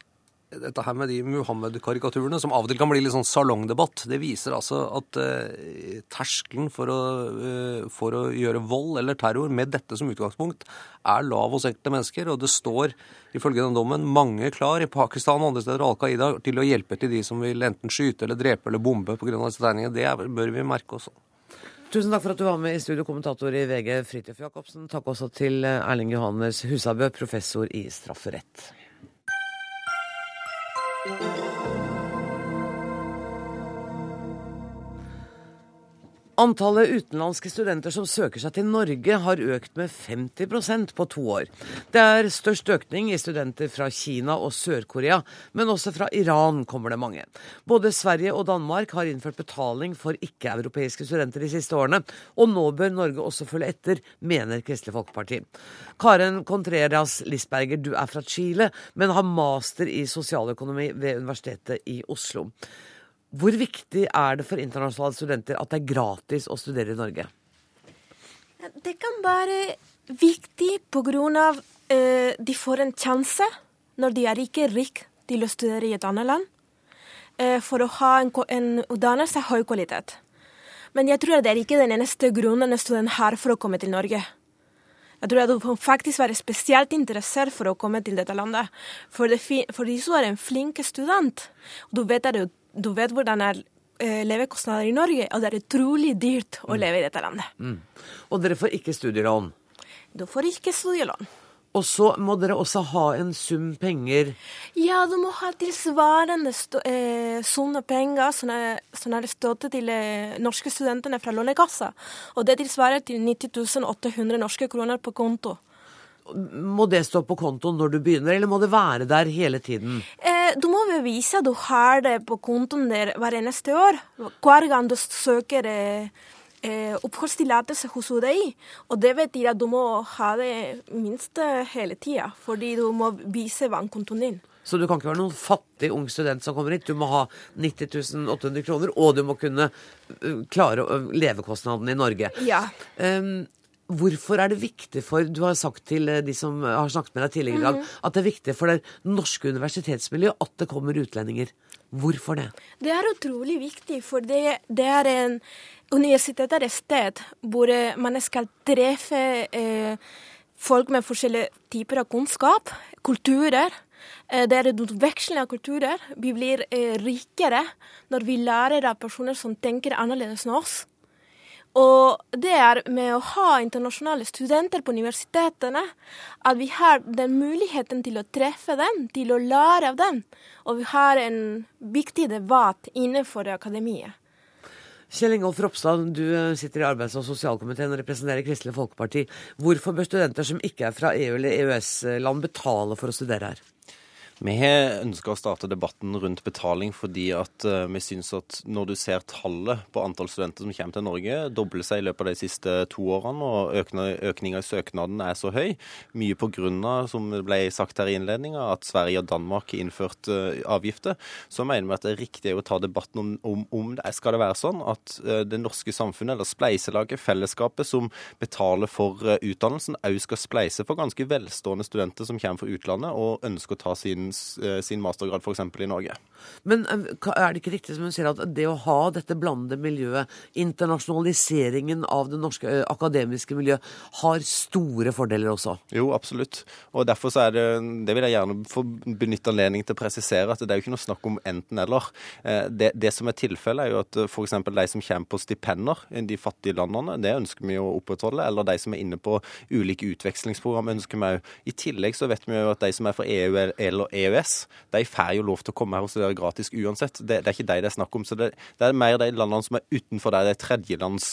dette her med de Muhammed-karikaturene, som av og til kan bli litt sånn salongdebatt, det viser altså at eh, terskelen for å, eh, for å, gjøre vold eller terror med dette som utgangspunkt er lav hos enkelte mennesker. Og det står ifølge den dommen mange klar i Pakistan og andre steder Al Qaida til å hjelpe til de som vil enten skyte eller drepe eller bombe pga. disse tegningene. Det bør vi merke også. Tusen takk for at du var med i studio, kommentator i VG Fridtjof Jacobsen. Takk også til Erling Johannes Husabø, professor i strafferett. Thank you. Antallet utenlandske studenter som søker seg til Norge, har økt med 50% på to år. Det er størst økning i studenter fra Kina og Sør-Korea, men også fra Iran kommer det mange. Både Sverige og Danmark har innført betaling for ikke-europeiske studenter de siste årene, og nå bør Norge også følge etter, mener Kristelig Folkeparti. Karen Contreras Lisberger, du er fra Chile, men har master i sosialøkonomi ved Universitetet i Oslo. Hvor viktig er det for internasjonale studenter at det er gratis å studere i Norge? Det kan være viktig pga. Uh, de får en sjanse når de er ikke rike til å studere i et annet land, uh, for å ha en, en utdannelse av høy kvalitet. Men jeg tror det er ikke den eneste grunnen en student har for å komme til Norge. Jeg tror at du faktisk være spesielt interessert for å komme til dette landet. For, det, for du er en flink student, og du vet at du du vet hvordan er eh, levekostnader i Norge, og det er utrolig dyrt å mm. leve i dette landet. Mm. Og dere får ikke studielån? Du får ikke studielån. Og så må dere også ha en sum penger? Ja, du må ha tilsvarende eh, sum penger som er, som er støtte til eh, norske studentene fra Lånekassa. Og det tilsvarer til 90 800 norske kroner på konto. Må det stå på kontoen når du begynner, eller må det være der hele tiden? Eh, du må bevise at du har det på kontoen der hver eneste år. Hver gang du søker eh, eh oppholdstillatelse hos UDI. Og det betyr at du må ha det minst hele tida, fordi du må vise bankkontoen din. Så du kan ikke være noen fattig ung student som kommer hit. Du må ha 90 800 kroner, og du må kunne uh, klare levekostnadene i Norge. Ja. Um, Hvorfor er det viktig for Du har sagt til eh, de som har snakket med deg tidligere i dag, mm. at det er viktig for det norske universitetsmiljøet at det kommer utlendinger. Hvorfor det? Det er utrolig viktig, for det, det er en Universitetet er et sted hvor eh, man skal treffe eh, folk med forskjellige typer av kunnskap, kulturer. Eh, det er en utveksling av kulturer. Vi blir eh, rikere når vi lærer av personer som tenker annerledes enn oss. Og det er med å ha internasjonale studenter på universitetene at vi har den muligheten til å treffe dem, til å lære av dem. Og vi har en viktig debatt innenfor akademiet. Kjell Ingolf Ropstad, du eh, sitter i arbeids- og sosialkomiteen og representerer Kristelig Folkeparti. Hvorfor bør studenter som ikke er fra EU- eller EØS-land betale for å studere her? Vi har ønska å starte debatten rundt betaling fordi at uh, vi syns at når du ser tallet på antall studenter som kommer til Norge, doble seg i løpet av de siste to årene, og økninga i søknaden er så høy, mye pga., som det ble sagt her i innledninga, at Sverige og Danmark har innført uh, avgifter, så mener vi at det er riktig å ta debatten om, om, om det skal det være sånn at uh, det norske samfunnet, eller spleiselaget, fellesskapet som betaler for utdannelsen, òg skal spleise for ganske velstående studenter som kommer fra utlandet og ønsker å ta sin sin, eh, sin mastergrad f.eks. i Norge. Men eh, er det ikke riktig som hun sier at det å ha dette blandede miljøet, internasjonaliseringen av det norske eh, akademiske miljøet, har store fordeler også? Jo, absolutt. Og derfor så er det Det vil jeg gjerne få benytte anledning til å presisere at det er jo ikke noe snakk om enten-eller. Det, det, som er tilfellet, er jo at f.eks. de som kommer på stipender i de fattige landene, det ønsker vi å opprettholde. Eller de som er inne på ulike utvekslingsprogram, ønsker vi òg. I tillegg så vet vi jo at de som er fra EU eller EØS, de får jo lov til å komme her og studere gratis uansett. Det, det er ikke de det er snakk om. så det, det, er mer de landene som er utenfor der, det er tredjelands.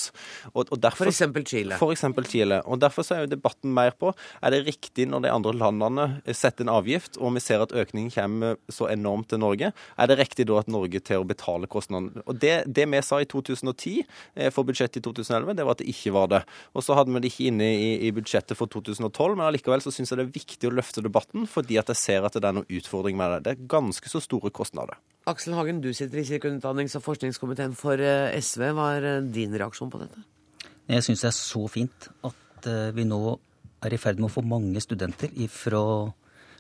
Og, og derfor, for eksempel Chile. For eksempel Chile. Og derfor så er jo debatten mer på er det riktig når de andre landene setter en avgift, og vi ser at økningen kommer så enormt til Norge, er det riktig da at Norge til å betale kostnadene? Og det, det, vi sa i 2010 eh, for budsjettet i 2011, det var at det ikke var det. Og så hadde vi det ikke inne i, i budsjettet for 2012, men allikevel så syns jeg det er viktig å løfte debatten, fordi at jeg ser at det er noen utfordring med det. Det er ganske så store kostnader. Aksel Hagen, du sitter i kirke-, utdannings- og forskningskomiteen for eh, SV. Hva er eh, din reaksjon på dette? Jeg syns det er så fint at eh, vi nå er i ferd med å få mange studenter fra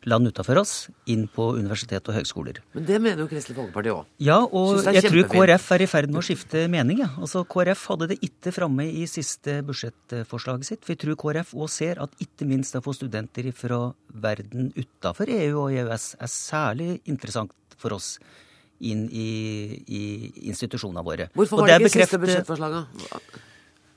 land utafor oss inn på universitet og høgskoler. Men det mener jo Kristelig Folkeparti òg. Ja, og jeg tror KrF er i ferd med å skifte mening. Ja. Altså, KrF hadde det ikke framme i siste budsjettforslaget sitt. Jeg tror KrF òg ser at ikke minst å få studenter fra verden utafor EU og EØS er særlig interessant for oss inn i, i institusjonene våre. Hvorfor var det, det ikke siste budsjettforslaget?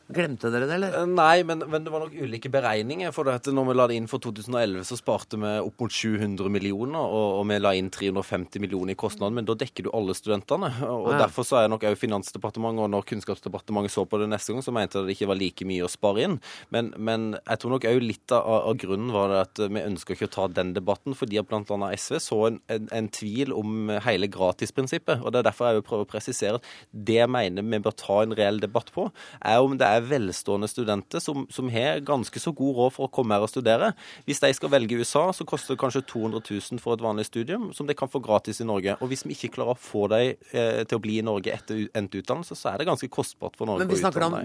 Glemte dere det, eller? Eh, nei, men, men, det var nok ulike beregninger. For dette. Når vi la det inn for 2011, så sparte vi opp mot 700 millioner, og, og vi la inn 350 millioner i kostnaden, Men da dekker du alle studentene. Og ja. Derfor så er nok òg Finansdepartementet, og når Kunnskapsdepartementet så på det neste gang, så mente de det ikke var like mye å spare inn. Men, men jeg tror nok òg litt av, av, grunnen var det at vi ønsker ikke å ta den debatten, fordi at bl.a. SV så en, en, en, tvil om hele gratisprinsippet. Og det er derfor jeg vil prøve å presisere at det jeg mener vi bør ta en reell debatt på, er om det er er velstående studenter som, som, har ganske så god råd for å komme her og studere. Hvis de skal velge USA, så koster det kanskje 200 000 for et vanlig studium, som de kan få gratis i Norge. Og hvis vi ikke klarer å få dem eh, til å bli i Norge etter endt utdannelse, så er det ganske kostbart for Norge. Men vi snakker om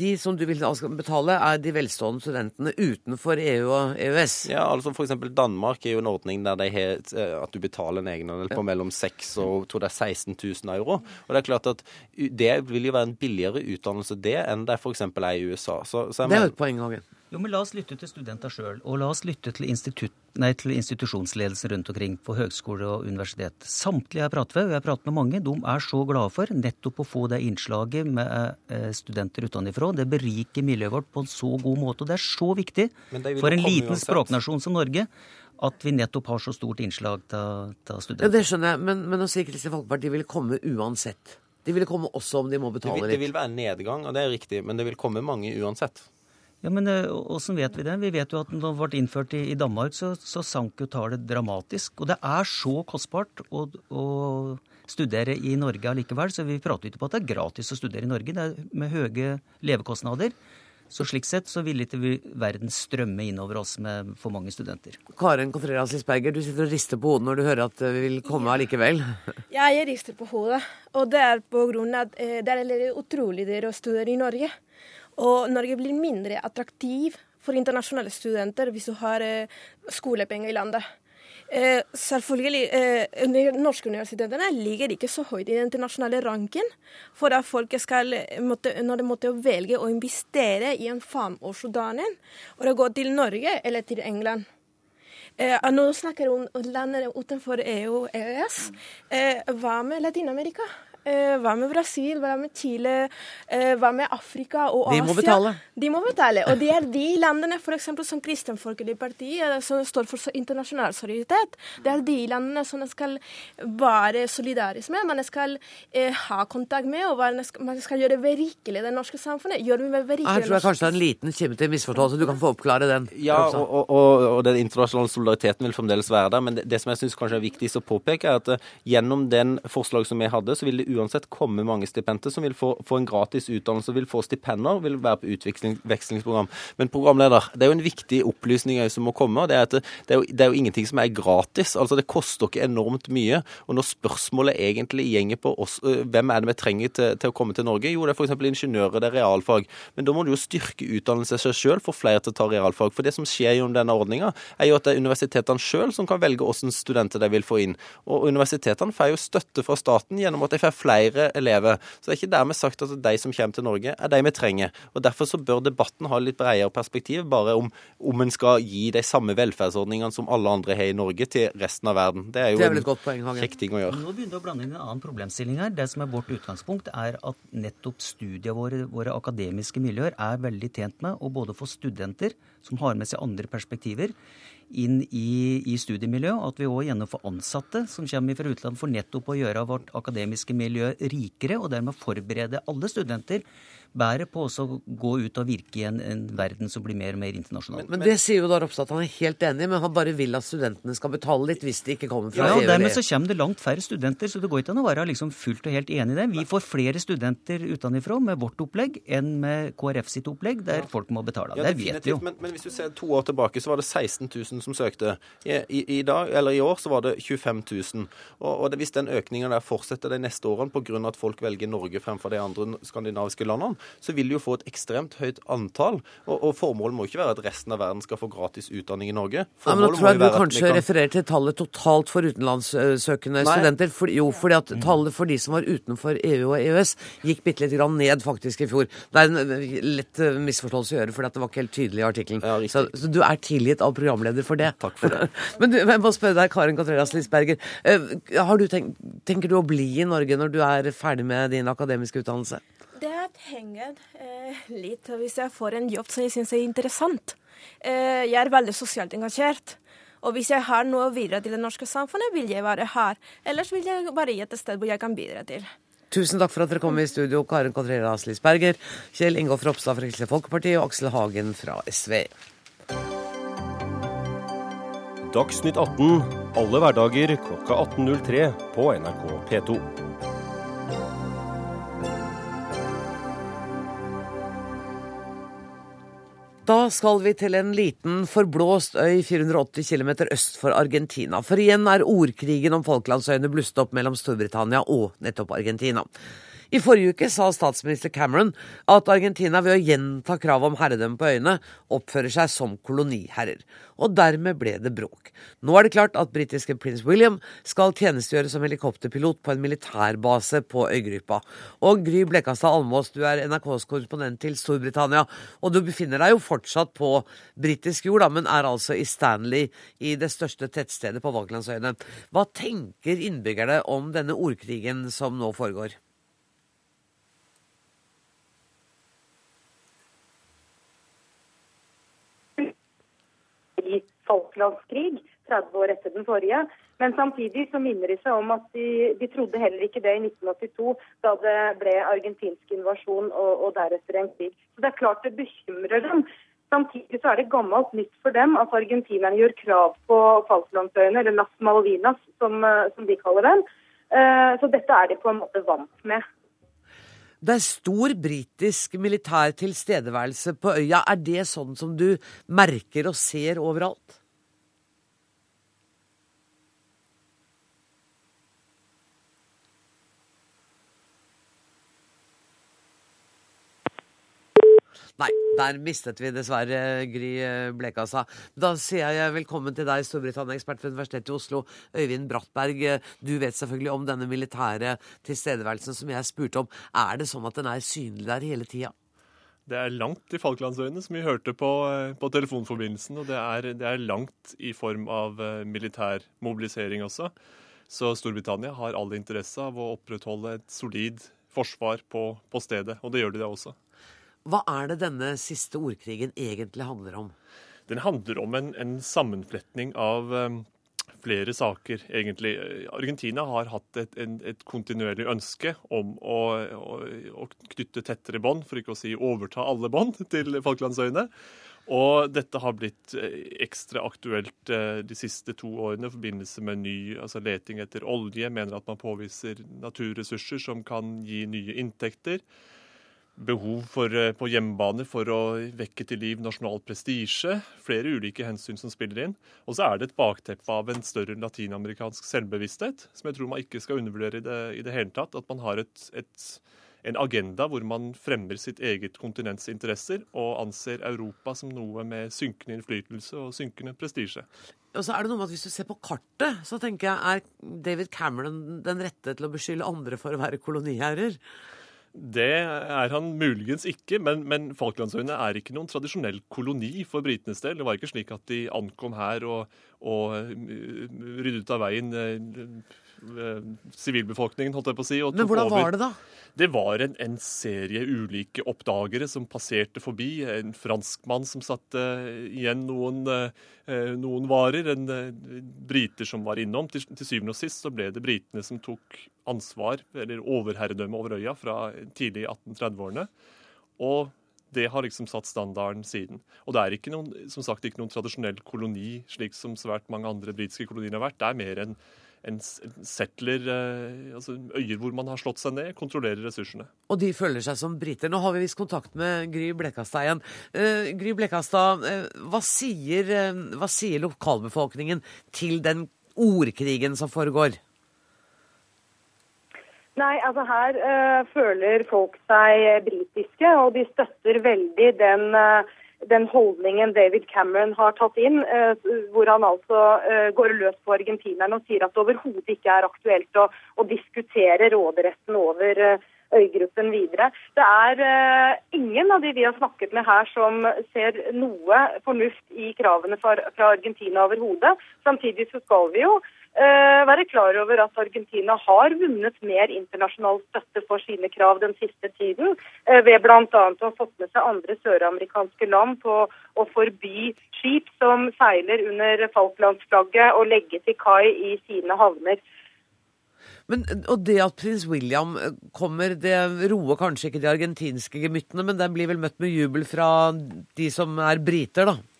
de som du vil betale, er de velstående studentene utenfor EU og EØS? Ja, altså f.eks. Danmark er jo en ordning der de har eh, at du betaler en egenandel på mellom 6 og tror det er 16 000 euro. Og det er klart at det vil jo være en billigere utdannelse det enn det er f.eks. er i USA. Så, så det er jo et poeng, Hagen. Jo, men La oss lytte til studenter sjøl, og la oss lytte til, nei, til institusjonsledelsen rundt omkring på høgskole og universitet. Samtlige jeg prater pratet med, og jeg har pratet med mange, de er så glade for nettopp å få det innslaget med eh, studenter utenfra. Det beriker miljøet vårt på en så god måte, og det er så viktig for en liten språknasjon som Norge at vi nettopp har så stort innslag av studenter. Ja, Det skjønner jeg, men, men å si Kristelig Folkeparti vil komme uansett. De vil komme også om de må betale litt. Det vil, det vil være nedgang, og det er riktig, men det vil komme mange uansett. Ja, men Åssen eh, vet vi det? Vi vet jo at når det ble innført i, i Danmark, så, så, sank jo tallet dramatisk. Og det er så kostbart å, å studere i Norge allikevel, så vi prater ikke på at det er gratis å studere i Norge. Det er med høye levekostnader. Så slik sett så vil ikke verden strømme innover oss med for mange studenter. Karen Contreras Lisberger, du sitter og rister på hodet når du hører at vi vil komme allikevel. Ja, jeg rister på hodet. Og det er på grunn av at eh, det er utrolig dyrt å studere i Norge. Og Norge blir mindre attraktiv for internasjonale studenter hvis du har eh, skolepenger i landet. Eh, selvfølgelig, eh, Norske universitetene ligger ikke så høyt i den internasjonale ranken for at folk skal, måtte, når de måtte velge å investere i en femårsutdanning, og å gå til Norge eller til England. Eh, nå snakker vi om landene utenfor EU og EØS. Eh, hva med Latin-Amerika? Eh, hva med Brasil, hva med Chile, eh, hva med Afrika og Asia? De må betale. De må betale. Og det er de landene for eksempel, som Kristen Folkelig Parti, eh, som står for internasjonal solidaritet, det er de landene som man skal være solidarisk med, man skal eh, ha kontakt med, og man skal gjøre berikelig det norske samfunnet. Gjør vi berikelig Her tror jeg kanskje det er en liten kime til misforståelse. Du kan få oppklare den. Ja, og, og, og, den internasjonale solidariteten vil fremdeles være der. Men det, det som jeg syns kanskje er viktigst å påpeke, er at gjennom den forslaget som vi hadde, så vil det uansett komme mange stipenter som vil få, få en gratis utdannelse, vil få stipender, vil være på utvekslingsprogram. Men programleder, det er jo en viktig opplysning som må komme. og det er at det, det, er jo, det er jo ingenting som er gratis. altså Det koster ikke enormt mye. Og når spørsmålet egentlig gjenger på oss, hvem er det vi trenger til, til å komme til Norge, jo det er f.eks. ingeniører, det er realfag. Men da må du jo styrke utdannelse seg sjøl, for flere til å ta realfag. For det som skjer gjennom denne ordninga, er jo at det er universitetene sjøl som kan velge hvilke studenter de vil få inn. Og universitetene får jo støtte fra staten gjennom at de får flere elever. Så det er ikke dermed sagt at de som kommer til Norge, er de vi trenger. Og Derfor så bør debatten ha litt bredere perspektiv, bare om, om en skal gi de samme velferdsordningene som alle andre har i Norge, til resten av verden. Det er jo det er en poeng, kjekk ting å gjøre. Nå begynner du å blande inn en annen problemstilling her. Det som er vårt utgangspunkt, er at nettopp studiene våre, våre akademiske miljøer, er veldig tjent med å både få studenter som har med seg andre perspektiver, inn i, i studiemiljøet. At vi òg gjennom får ansatte som kommer fra utlandet for nettopp å gjøre vårt akademiske miljø rikere, og dermed forberede alle studenter bærer på å gå ut og virke i en, en, verden som blir mer og mer internasjonal. Men, men det sier jo da Ropstad at han er helt enig, men han bare vil at studentene skal betale litt hvis de ikke kommer fra ja, EU. Ja, dermed så kommer det langt færre studenter, så det går ikke an å være liksom fullt og helt enig i det. Vi får flere studenter utenfra med vårt opplegg enn med KrF sitt opplegg, der folk må betale. Ja, det vet vi jo. Men, men, hvis du ser to år tilbake, så var det 16 000 000 som søkte. I, i, i, dag, eller I år så var det 25 000. Og, og det, Hvis den økningen der fortsetter de neste årene pga. at folk velger Norge fremfor de andre skandinaviske landene, så vil du jo få et ekstremt høyt antall. Og, og Formålet må ikke være at resten av verden skal få gratis utdanning i Norge. Nei, men Nå tror jeg du kanskje kan... refererer til tallet totalt for utenlandssøkende Nei. studenter. For, jo, fordi at tallet for de som var utenfor EU og EØS, gikk bitte litt ned faktisk i fjor. Det er en eh, lett eh, misforståelse å gjøre, for det var ikke helt tydelig i artikkelen. Ja, så, så, du er tilgitt av programleder for det. Takk for det. Men du, jeg må spørre deg, Karin Katreras Lisberger. Eh, du tenkt, tenker du å bli i Norge når du er ferdig med din akademiske utdannelse? Det henger eh, litt hvis jeg får en jobb som jeg syns er interessant. Eh, jeg er veldig sosialt engasjert. Og hvis jeg har noe å bidra til det norske samfunnet, vil jeg være her. Ellers vil jeg være i et sted hvor jeg kan bidra til. Tusen takk for at dere kom i studio, Karen Contreras Lisberger, Kjell Ingolf Ropstad fra Kristelig Folkeparti og Aksel Hagen fra SV. Dagsnytt 18 alle hverdager klokka 18.03 på NRK P2. Da skal vi til en liten, forblåst øy 480 km øst for Argentina. For igjen er ordkrigen om Falklandsøyene blusset opp mellom Storbritannia og nettopp Argentina. I forrige uke sa statsminister Cameron at Argentina ved å gjenta kravet om herredømme på øyene oppfører seg som koloniherrer. Og dermed ble det bråk. Nå er det klart at britiske prins William skal tjenestegjøre som helikopterpilot på en militærbase på øygruppa. Og Gry Blekastad Almås, du er NRKs korrespondent til Storbritannia. Og du befinner deg jo fortsatt på britisk jord, da, men er altså i Stanley, i det største tettstedet på Falklandsøyene. Hva tenker innbyggerne om denne ordkrigen som nå foregår? Falklandskrig 30 år etter den forrige. Men samtidig så minner de seg om at de, de trodde heller ikke det i 1982, da det ble argentinsk invasjon og, og deretter en krig. Så Det er klart det bekymrer dem. Samtidig så er det gammelt nytt for dem at argentinerne gjør krav på Falklandsøyene, eller Las Malvinas som, som de kaller den. Eh, så dette er de på en måte vant med. Det er stor britisk militær tilstedeværelse på øya. Er det sånn som du merker og ser overalt? Nei, der mistet vi dessverre Gry eh, Blekassa. Da sier jeg velkommen til deg, Storbritannia-ekspert ved Universitetet i Oslo, Øyvind Brattberg. Du vet selvfølgelig om denne militære tilstedeværelsen som jeg spurte om. Er det sånn at den er synlig der hele tida? Det er langt i Falklandsøyene, som vi hørte på, eh, på telefonforbindelsen. Og det er, det er, langt i form av eh, militær mobilisering også. Så Storbritannia har all interesse av å opprettholde et solid forsvar på, på stedet, og det gjør de da også. Hva er det denne siste ordkrigen egentlig handler om? Den handler om en, en sammenfletning av um, flere saker, egentlig. Argentina har hatt et, en, et kontinuerlig ønske om å, å, å knytte tettere bånd, for ikke å si overta alle bånd, til Falklandsøyene. Og dette har blitt eh, ekstra aktuelt eh, de siste to årene i forbindelse med ny altså leting etter olje. Mener at man påviser naturressurser som kan gi nye inntekter behov for, eh, på hjemmebane for å vekke til liv nasjonal prestisje. Flere ulike hensyn som spiller inn. Og så er det et bakteppe av en større latinamerikansk selvbevissthet, som jeg tror man ikke skal undervurdere i det, i det hele tatt. At man har et, et, en agenda hvor man fremmer sitt eget kontinents interesser, og anser Europa som noe med synkende innflytelse og synkende prestisje. Og så er det noe med at Hvis du ser på kartet, så tenker jeg er David Cameron den rette til å beskylde andre for å være koloniherrer? Det er han muligens ikke, men, men Falklandsøyene er ikke noen tradisjonell koloni for britenes del. Det var ikke slik at de ankom her og, og eh, ryddet av veien Eh, sivilbefolkningen, holdt jeg på å si. Men hvordan var det, da? Det var en, en, serie ulike oppdagere som passerte forbi. En franskmann som satte igjen noen, eh, noen varer. En eh, briter som var innom. Til, til, syvende og sist så ble det britene som tok ansvar, eller overherredømme over øya, fra tidlig 1830-årene. Og det har liksom satt standarden siden. Og det er ikke noen, som sagt ikke noen tradisjonell koloni, slik som svært mange andre britiske kolonier har vært. Det er mer en en settler altså Øyer hvor man har slått seg ned, kontrollerer ressursene. Og de føler seg som briter. Nå har vi visst kontakt med Gry Blekastad igjen. Uh, Gry Blekastad, uh, hva, sier, uh, hva sier lokalbefolkningen til den ordkrigen som foregår? Nei, altså her uh, føler folk seg britiske, og de støtter veldig den, uh, den holdningen David Cameron har tatt inn, uh, hvor han altså går løs på argentinerne og sier at det overhodet ikke er aktuelt å, å diskutere råderetten over øygruppen videre. Det er ingen av de vi har snakket med her som ser noe fornuft i kravene fra, Argentina overhodet. Samtidig så skal vi jo Eh, være klar over at Argentina har vunnet mer internasjonal støtte for sine krav den siste tiden, eh, ved bl.a. å ha fått med seg andre søramerikanske land på å forby skip som seiler under Falklandsflagget og legge til kai i sine havner. Men, og Det at prins William eh, kommer, det roer kanskje ikke de argentinske gemyttene, men den blir vel møtt med jubel fra de som er briter, da?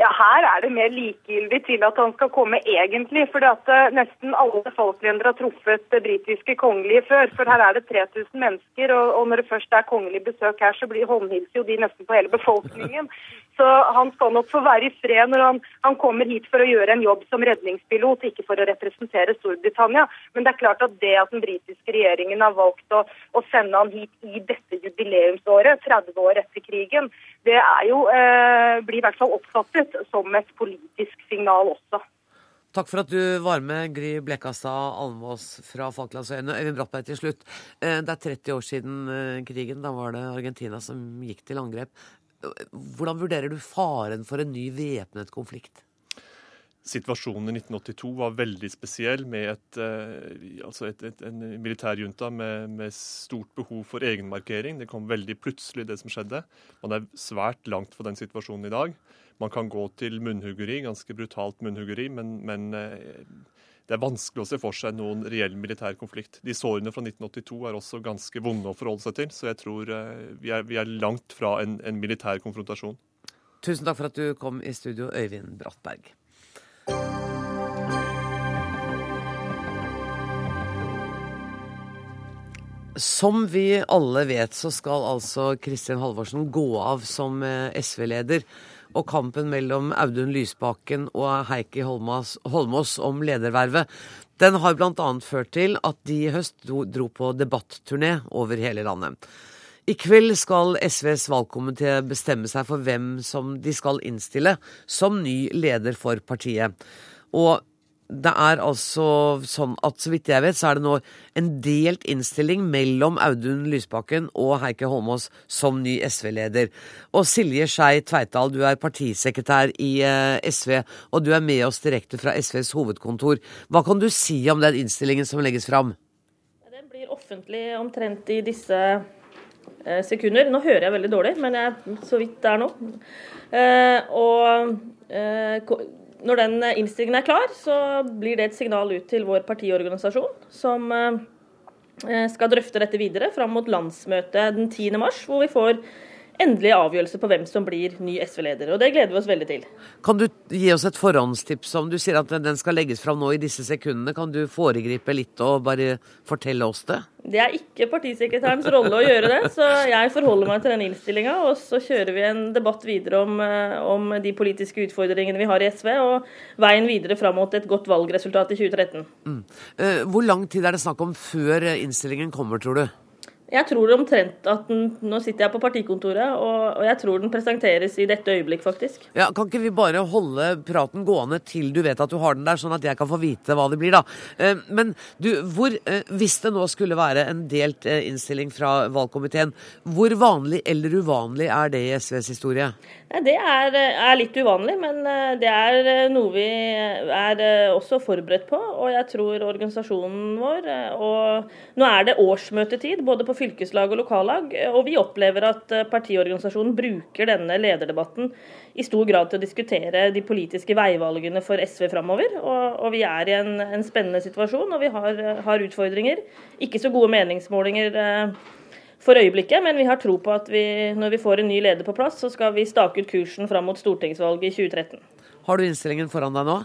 Ja, Her er det mer likegyldig til at han skal komme egentlig. at eh, Nesten alle falklender har truffet det britiske kongelige før. For her er det 3000 mennesker, og, og når det først er kongelig besøk her, så blir håndhilser jo de nesten på hele befolkningen. Så han skal nok få være i fred når han, han, kommer hit for å gjøre en jobb som redningspilot, ikke for å representere Storbritannia. Men det er klart at det at den britiske regjeringen har valgt å, å sende han hit i dette jubileumsåret, 30 år etter krigen, det jo, eh, blir i hvert fall oppfattet som et politisk signal også. Takk for at du var med, Gry Blekastad Almås fra Falklandsøyene. Øyvind Brattberg til slutt. Eh, det er 30 år siden eh, krigen. Da var det Argentina som gikk til angrep. Hvordan vurderer du faren for en ny væpnet konflikt? Situasjonen i 1982 var veldig spesiell, med et, eh, altså et, et, en militærjunta med, med, stort behov for egenmarkering. Det kom veldig plutselig, det som skjedde. Man er svært langt fra den situasjonen i dag. Man kan gå til munnhuggeri, ganske brutalt munnhuggeri, men, men eh, det er vanskelig å se for seg noen reell militær konflikt. De sårene fra 1982 er også ganske vonde å forholde seg til, så jeg tror eh, vi er, vi er langt fra en, en, militær konfrontasjon. Tusen takk for at du kom i studio, Øyvind Brattberg. Som vi alle vet, så skal altså Kristin Halvorsen gå av som eh, SV-leder og kampen mellom Audun Lysbakken og Heikki Holmås, om ledervervet, den har bl.a. ført til at de i høst dro på debatturné over hele landet. I kveld skal SVs valgkomité bestemme seg for hvem som de skal innstille som ny leder for partiet. Og det er altså sånn at så vidt jeg vet, så er det nå en delt innstilling mellom Audun Lysbakken og Heike Holmås som ny SV-leder. Og Silje Skei Tveitdal, du er partisekretær i eh, SV, og du er med oss direkte fra SVs hovedkontor. Hva kan du si om den innstillingen som legges fram? Den blir offentlig omtrent i disse sekunder. Nå hører jeg veldig dårlig, men jeg så vidt det er nå. Eh, og når den eh, innstillingen er klar, så blir det et signal ut til vår partiorganisasjon, som eh, eh, skal drøfte dette videre fram mot landsmøtet den 10. mars, hvor vi får endelig avgjørelse på hvem som blir ny SV-leder. og Det gleder vi oss veldig til. Kan du gi oss et forhåndstips om du sier at den skal legges fram nå i disse sekundene? Kan du foregripe litt og bare fortelle oss det? Det er ikke partisekretærens rolle å gjøre det, så jeg forholder meg til den innstillinga. Og så kjører vi en debatt videre om, eh, om, de politiske utfordringene vi har i SV, og veien videre fram mot et godt valgresultat i 2013. Mm. Eh, hvor lang tid er det snakk om før innstillingen kommer, tror du? Jeg tror omtrent at den Nå sitter jeg på partikontoret, og, og, jeg tror den presenteres i dette øyeblikk, faktisk. Ja, Kan ikke vi bare holde praten gående til du vet at du har den der, sånn at jeg kan få vite hva det blir, da. Eh, men du, hvor, eh, hvis det nå skulle være en delt eh, innstilling fra valgkomiteen, hvor vanlig eller uvanlig er det i SVs historie? Det er, er, litt uvanlig, men det er noe vi er også forberedt på. Og jeg tror organisasjonen vår Og nå er det årsmøtetid både på fylkeslag og lokallag. Og vi opplever at eh, partiorganisasjonen bruker denne lederdebatten i stor grad til å diskutere de politiske veivalgene for SV framover. Og, og, vi er i en, en, spennende situasjon, og vi har, har, utfordringer. Ikke så gode meningsmålinger eh, for øyeblikket, men vi har tro på at vi, når vi får en ny leder på plass, så skal vi stake ut kursen fram mot stortingsvalget i 2013. Har du innstillingen foran deg nå?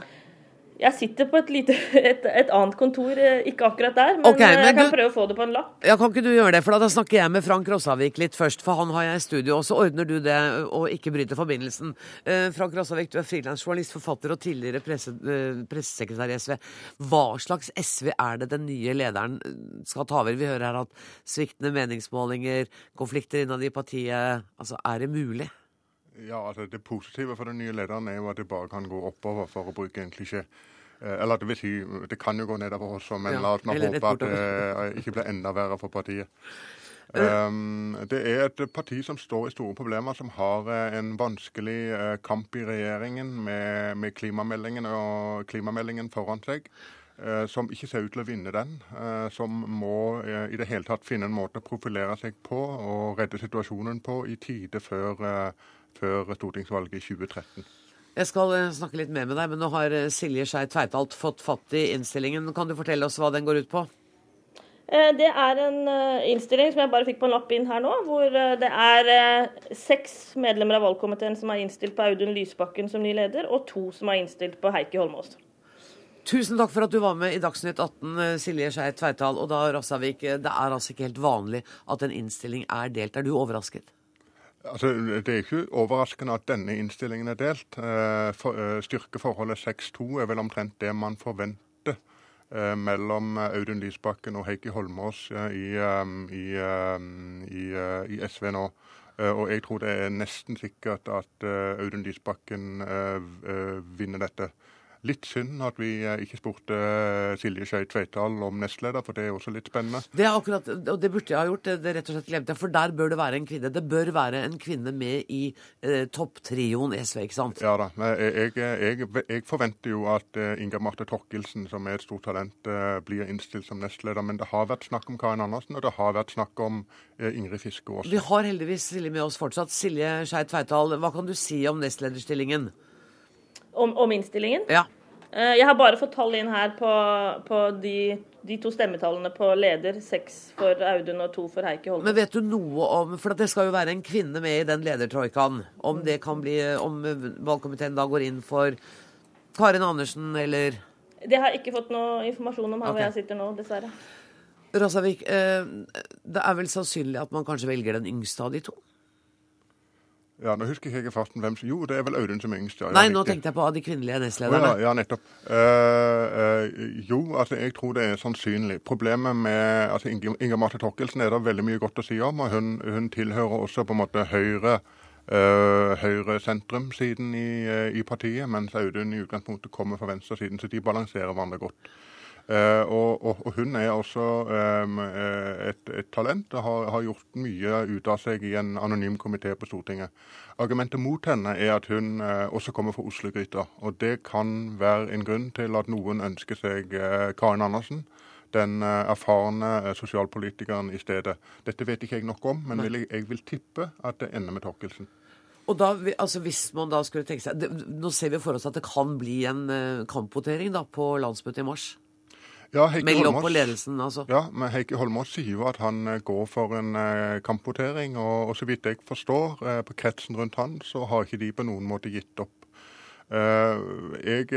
Jeg sitter på et, lite, et, et, annet kontor, eh, ikke akkurat der, men, okay, men jeg kan du, prøve å få det på en lapp. Ja, Kan ikke du gjøre det, for da snakker jeg med Frank Rossavik litt først, for han har jeg i studio, og så ordner du det og ikke bryter forbindelsen. Eh, Frank Rossavik, du er frilansjournalist, forfatter og tidligere presse, eh, pressesekretær i SV. Hva slags SV er det den nye lederen eh, skal ta over? Vi hører her at sviktende meningsmålinger, konflikter innad i partiet, altså er det mulig? Ja, altså Det positive for den nye lederen er jo at det bare kan gå oppover, for å bruke en klisjé. Eh, eller det vil si, det kan jo gå nedover også, men ja, la oss nå håpe at det ikke blir enda verre for partiet. Um, det er et parti som står i store problemer, som har uh, en vanskelig kamp i regjeringen med, med klimameldingen og klimameldingen foran seg. som ikke ser ut til å vinne den. som må i det hele tatt finne en måte å profilere seg på og redde situasjonen på i tide før før stortingsvalget i 2013. Jeg skal eh, snakke litt mer med deg, men nå har eh, Silje Skei Tveitalt fått fatt i innstillingen. Kan du fortelle oss hva den går ut på? Eh, det er en innstilling som jeg bare fikk på en lapp inn her nå, hvor det er seks medlemmer av valgkomiteen som er innstilt på Audun Lysbakken som ny leder, og to som er innstilt på Heikki Holmås. Tusen takk for at du var med i Dagsnytt 18, Silje Skei Tveital. Og da, Rassavik, det er altså ikke helt vanlig at en innstilling er delt. Er du overrasket? Altså, Det er ikke overraskende at denne innstillingen er delt. Eh, eh, styrkeforholdet 6-2 er vel omtrent det man forventer eh, mellom Audun Lysbakken og Heikki Holmås i, i, i, i SV nå. Og jeg tror det er nesten sikkert at Audun Lysbakken vinner dette. Litt synd at vi eh, ikke spurte eh, Silje Skei Tveitdal om nestleder, for det er også litt spennende. Det er akkurat, og det burde jeg ha gjort. Det rett og slett glemte jeg. For der bør det være en kvinne. Det bør være en kvinne med i eh, topptrioen SV, ikke sant? Ja da. Jeg, jeg, jeg, forventer jo at uh, Inga Marte Torkelsen, som er et stort talent, uh, blir innstilt som nestleder. Men det har vært snakk om Karin Andersen, og det har vært snakk om Ingrid Fiske også. Vi har heldigvis Silje med oss fortsatt. Silje Skei Tveitdal, hva kan du si om nestlederstillingen? Om, om innstillingen? Ja. Eh, jeg har bare fått tall inn her på, på de, de, to stemmetallene på leder. Seks for Audun og to for Heikki Holmen. Men vet du noe om For det skal jo være en kvinne med i den ledertroikaen. Om det kan bli Om valgkomiteen da går inn for Karin Andersen eller Det har jeg ikke fått noe informasjon om her okay. hvor jeg sitter nå, dessverre. Rasavik, eh, det er vel sannsynlig at man kanskje velger den yngste av de to? Ja, Nå husker jeg ikke farten hvem som Jo, det er vel Audun som er yngst. Ja, Nei, nå tenkte jeg på de kvinnelige nestlederne. Oh, ja, ja, nettopp. Uh, uh, jo, altså jeg tror det er sannsynlig. Problemet med altså Inger, Inger Marte Torkelsen er det veldig mye godt å si om. og Hun, hun tilhører også på en måte Høyre. Uh, Høyre-sentrum-siden i, i, partiet, mens Audun i utgangspunktet kommer fra venstresiden. Så de balanserer hverandre godt. Uh, og, og, og, hun er også um, et, et, talent og har, har, gjort mye ut av seg i en anonym komité på Stortinget. Argumentet mot henne er at hun også kommer fra Oslo-gryta. Og det kan være en grunn til at noen ønsker seg Karin Andersen. Den erfarne sosialpolitikeren i stedet. Dette vet ikke jeg nok om, men vil jeg, jeg, vil tippe at det ender med Torkelsen. Og da, altså Hvis man da skulle tenke seg det, Nå ser vi for oss at det kan bli en kampvotering på landsmøtet i mars. Ja, opp på ledelsen, altså. Ja, men Heikki Holmås sier jo at han eh, går for en eh, kampvotering. Og, og, så vidt jeg forstår, eh, på kretsen rundt han, så har ikke de på noen måte gitt opp. jeg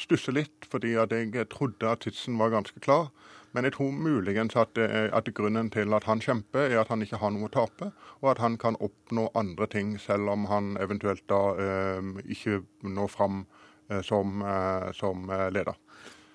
stusser litt, fordi at jeg trodde at tidsen var ganske klar. Men jeg tror muligens at, at, grunnen til at han kjemper, er at han ikke har noe å tape, og at han kan oppnå andre ting, selv om han eventuelt da eh, ikke når fram eh, som, eh, som leder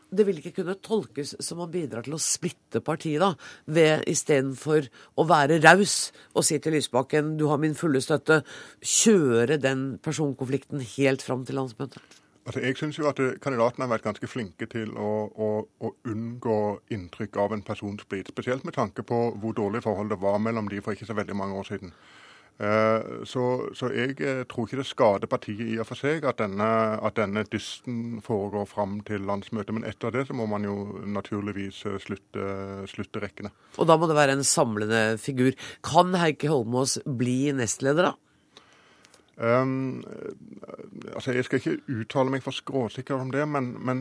det vil ikke kunne tolkes som man bidrar til å splitte partiet, da, ved istedenfor å være raus og si til Lysbakken du har min fulle støtte, kjøre den personkonflikten helt fram til landsmøtet? Altså, jeg syns jo at eh, kandidatene har vært ganske flinke til å, å, å unngå inntrykk av en personsplid. Spesielt med tanke på hvor dårlig forhold det var mellom de for ikke så veldig mange år siden. Eh, så, så, jeg eh, tror ikke det skader partiet i og for seg at denne, at denne dysten foregår fram til landsmøtet. Men etter det så må man jo naturligvis eh, slutte, slutte rekkene. Og da må det være en samlende figur. Kan Heikki Holmås bli nestleder, da? Um, altså Jeg skal ikke uttale meg for skråsikker om det, men, men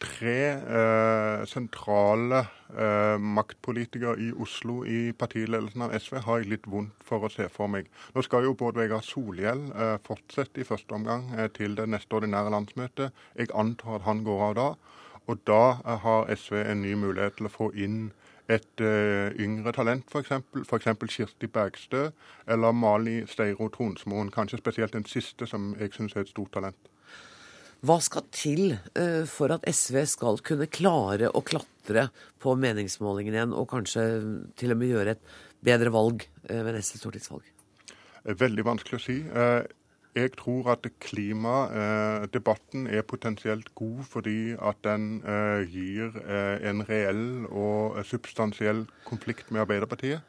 tre uh, sentrale uh, maktpolitikere i Oslo i partiledelsen av SV har jeg litt vondt for å se for meg. Nå skal jo Bård Vegar Solhjell uh, fortsette i første omgang til det neste ordinære landsmøtet. Jeg antar at han går av da. Og da har SV en ny mulighet til å få inn et uh, yngre talent, f.eks. Kirsti Bergstø eller Mali Steiro Tronsmoen. Kanskje spesielt den siste, som jeg syns er et stort talent. Hva skal til uh, for at SV skal kunne klare å klatre på meningsmålingen igjen, og kanskje til og med gjøre et bedre valg uh, ved neste stortingsvalg? Veldig vanskelig å si. Jeg tror at klimadebatten er potensielt god fordi at den eh, gir eh, en reell og substansiell konflikt med Arbeiderpartiet.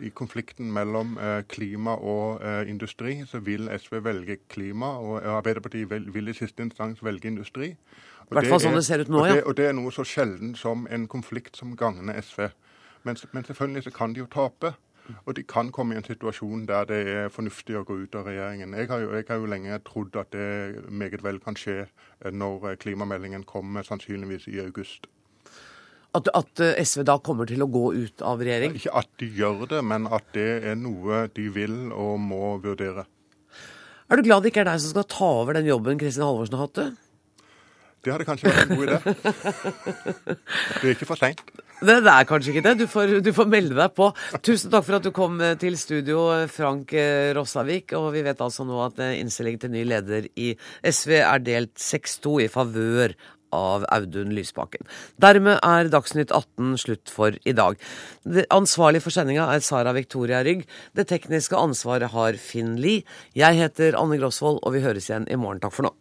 I konflikten mellom eh, klima og industri så vil SV velge klima, og Arbeiderpartiet vil, i siste instans velge industri. Og det, er, sånn det nå, ja. Og det, og det er noe så sjelden som en konflikt som gagner SV. Men, men selvfølgelig så kan de jo tape. Og de kan komme i en situasjon der det er fornuftig å gå ut av regjeringen. Jeg har jo, jeg har jo lenge trodd at det meget vel kan skje eh, når eh, klimameldingen kommer, sannsynligvis i august. At, at, eh, SV da kommer til å gå ut av regjering? Ikke at de gjør det, men at det er noe de vil og må vurdere. Er du glad det ikke er deg som skal ta over den jobben Kristin Halvorsen har hatt? Det Det hadde kanskje vært en god idé. Det er ikke for seint. Det, er kanskje ikke det. Du får, du får, melde deg på. Tusen takk for at du kom eh, til studio, eh, Frank eh, Rossavik. Og vi vet altså nå at innstillingen til ny leder i SV er delt 6-2 i favør av Audun Lysbakken. Dermed er Dagsnytt 18 slutt for i dag. Det ansvarlig for sendinga er Sara Victoria Rygg. Det tekniske ansvaret har Finn Lie. Jeg heter Anne Grosvold, og vi høres igjen i morgen. Takk for nå.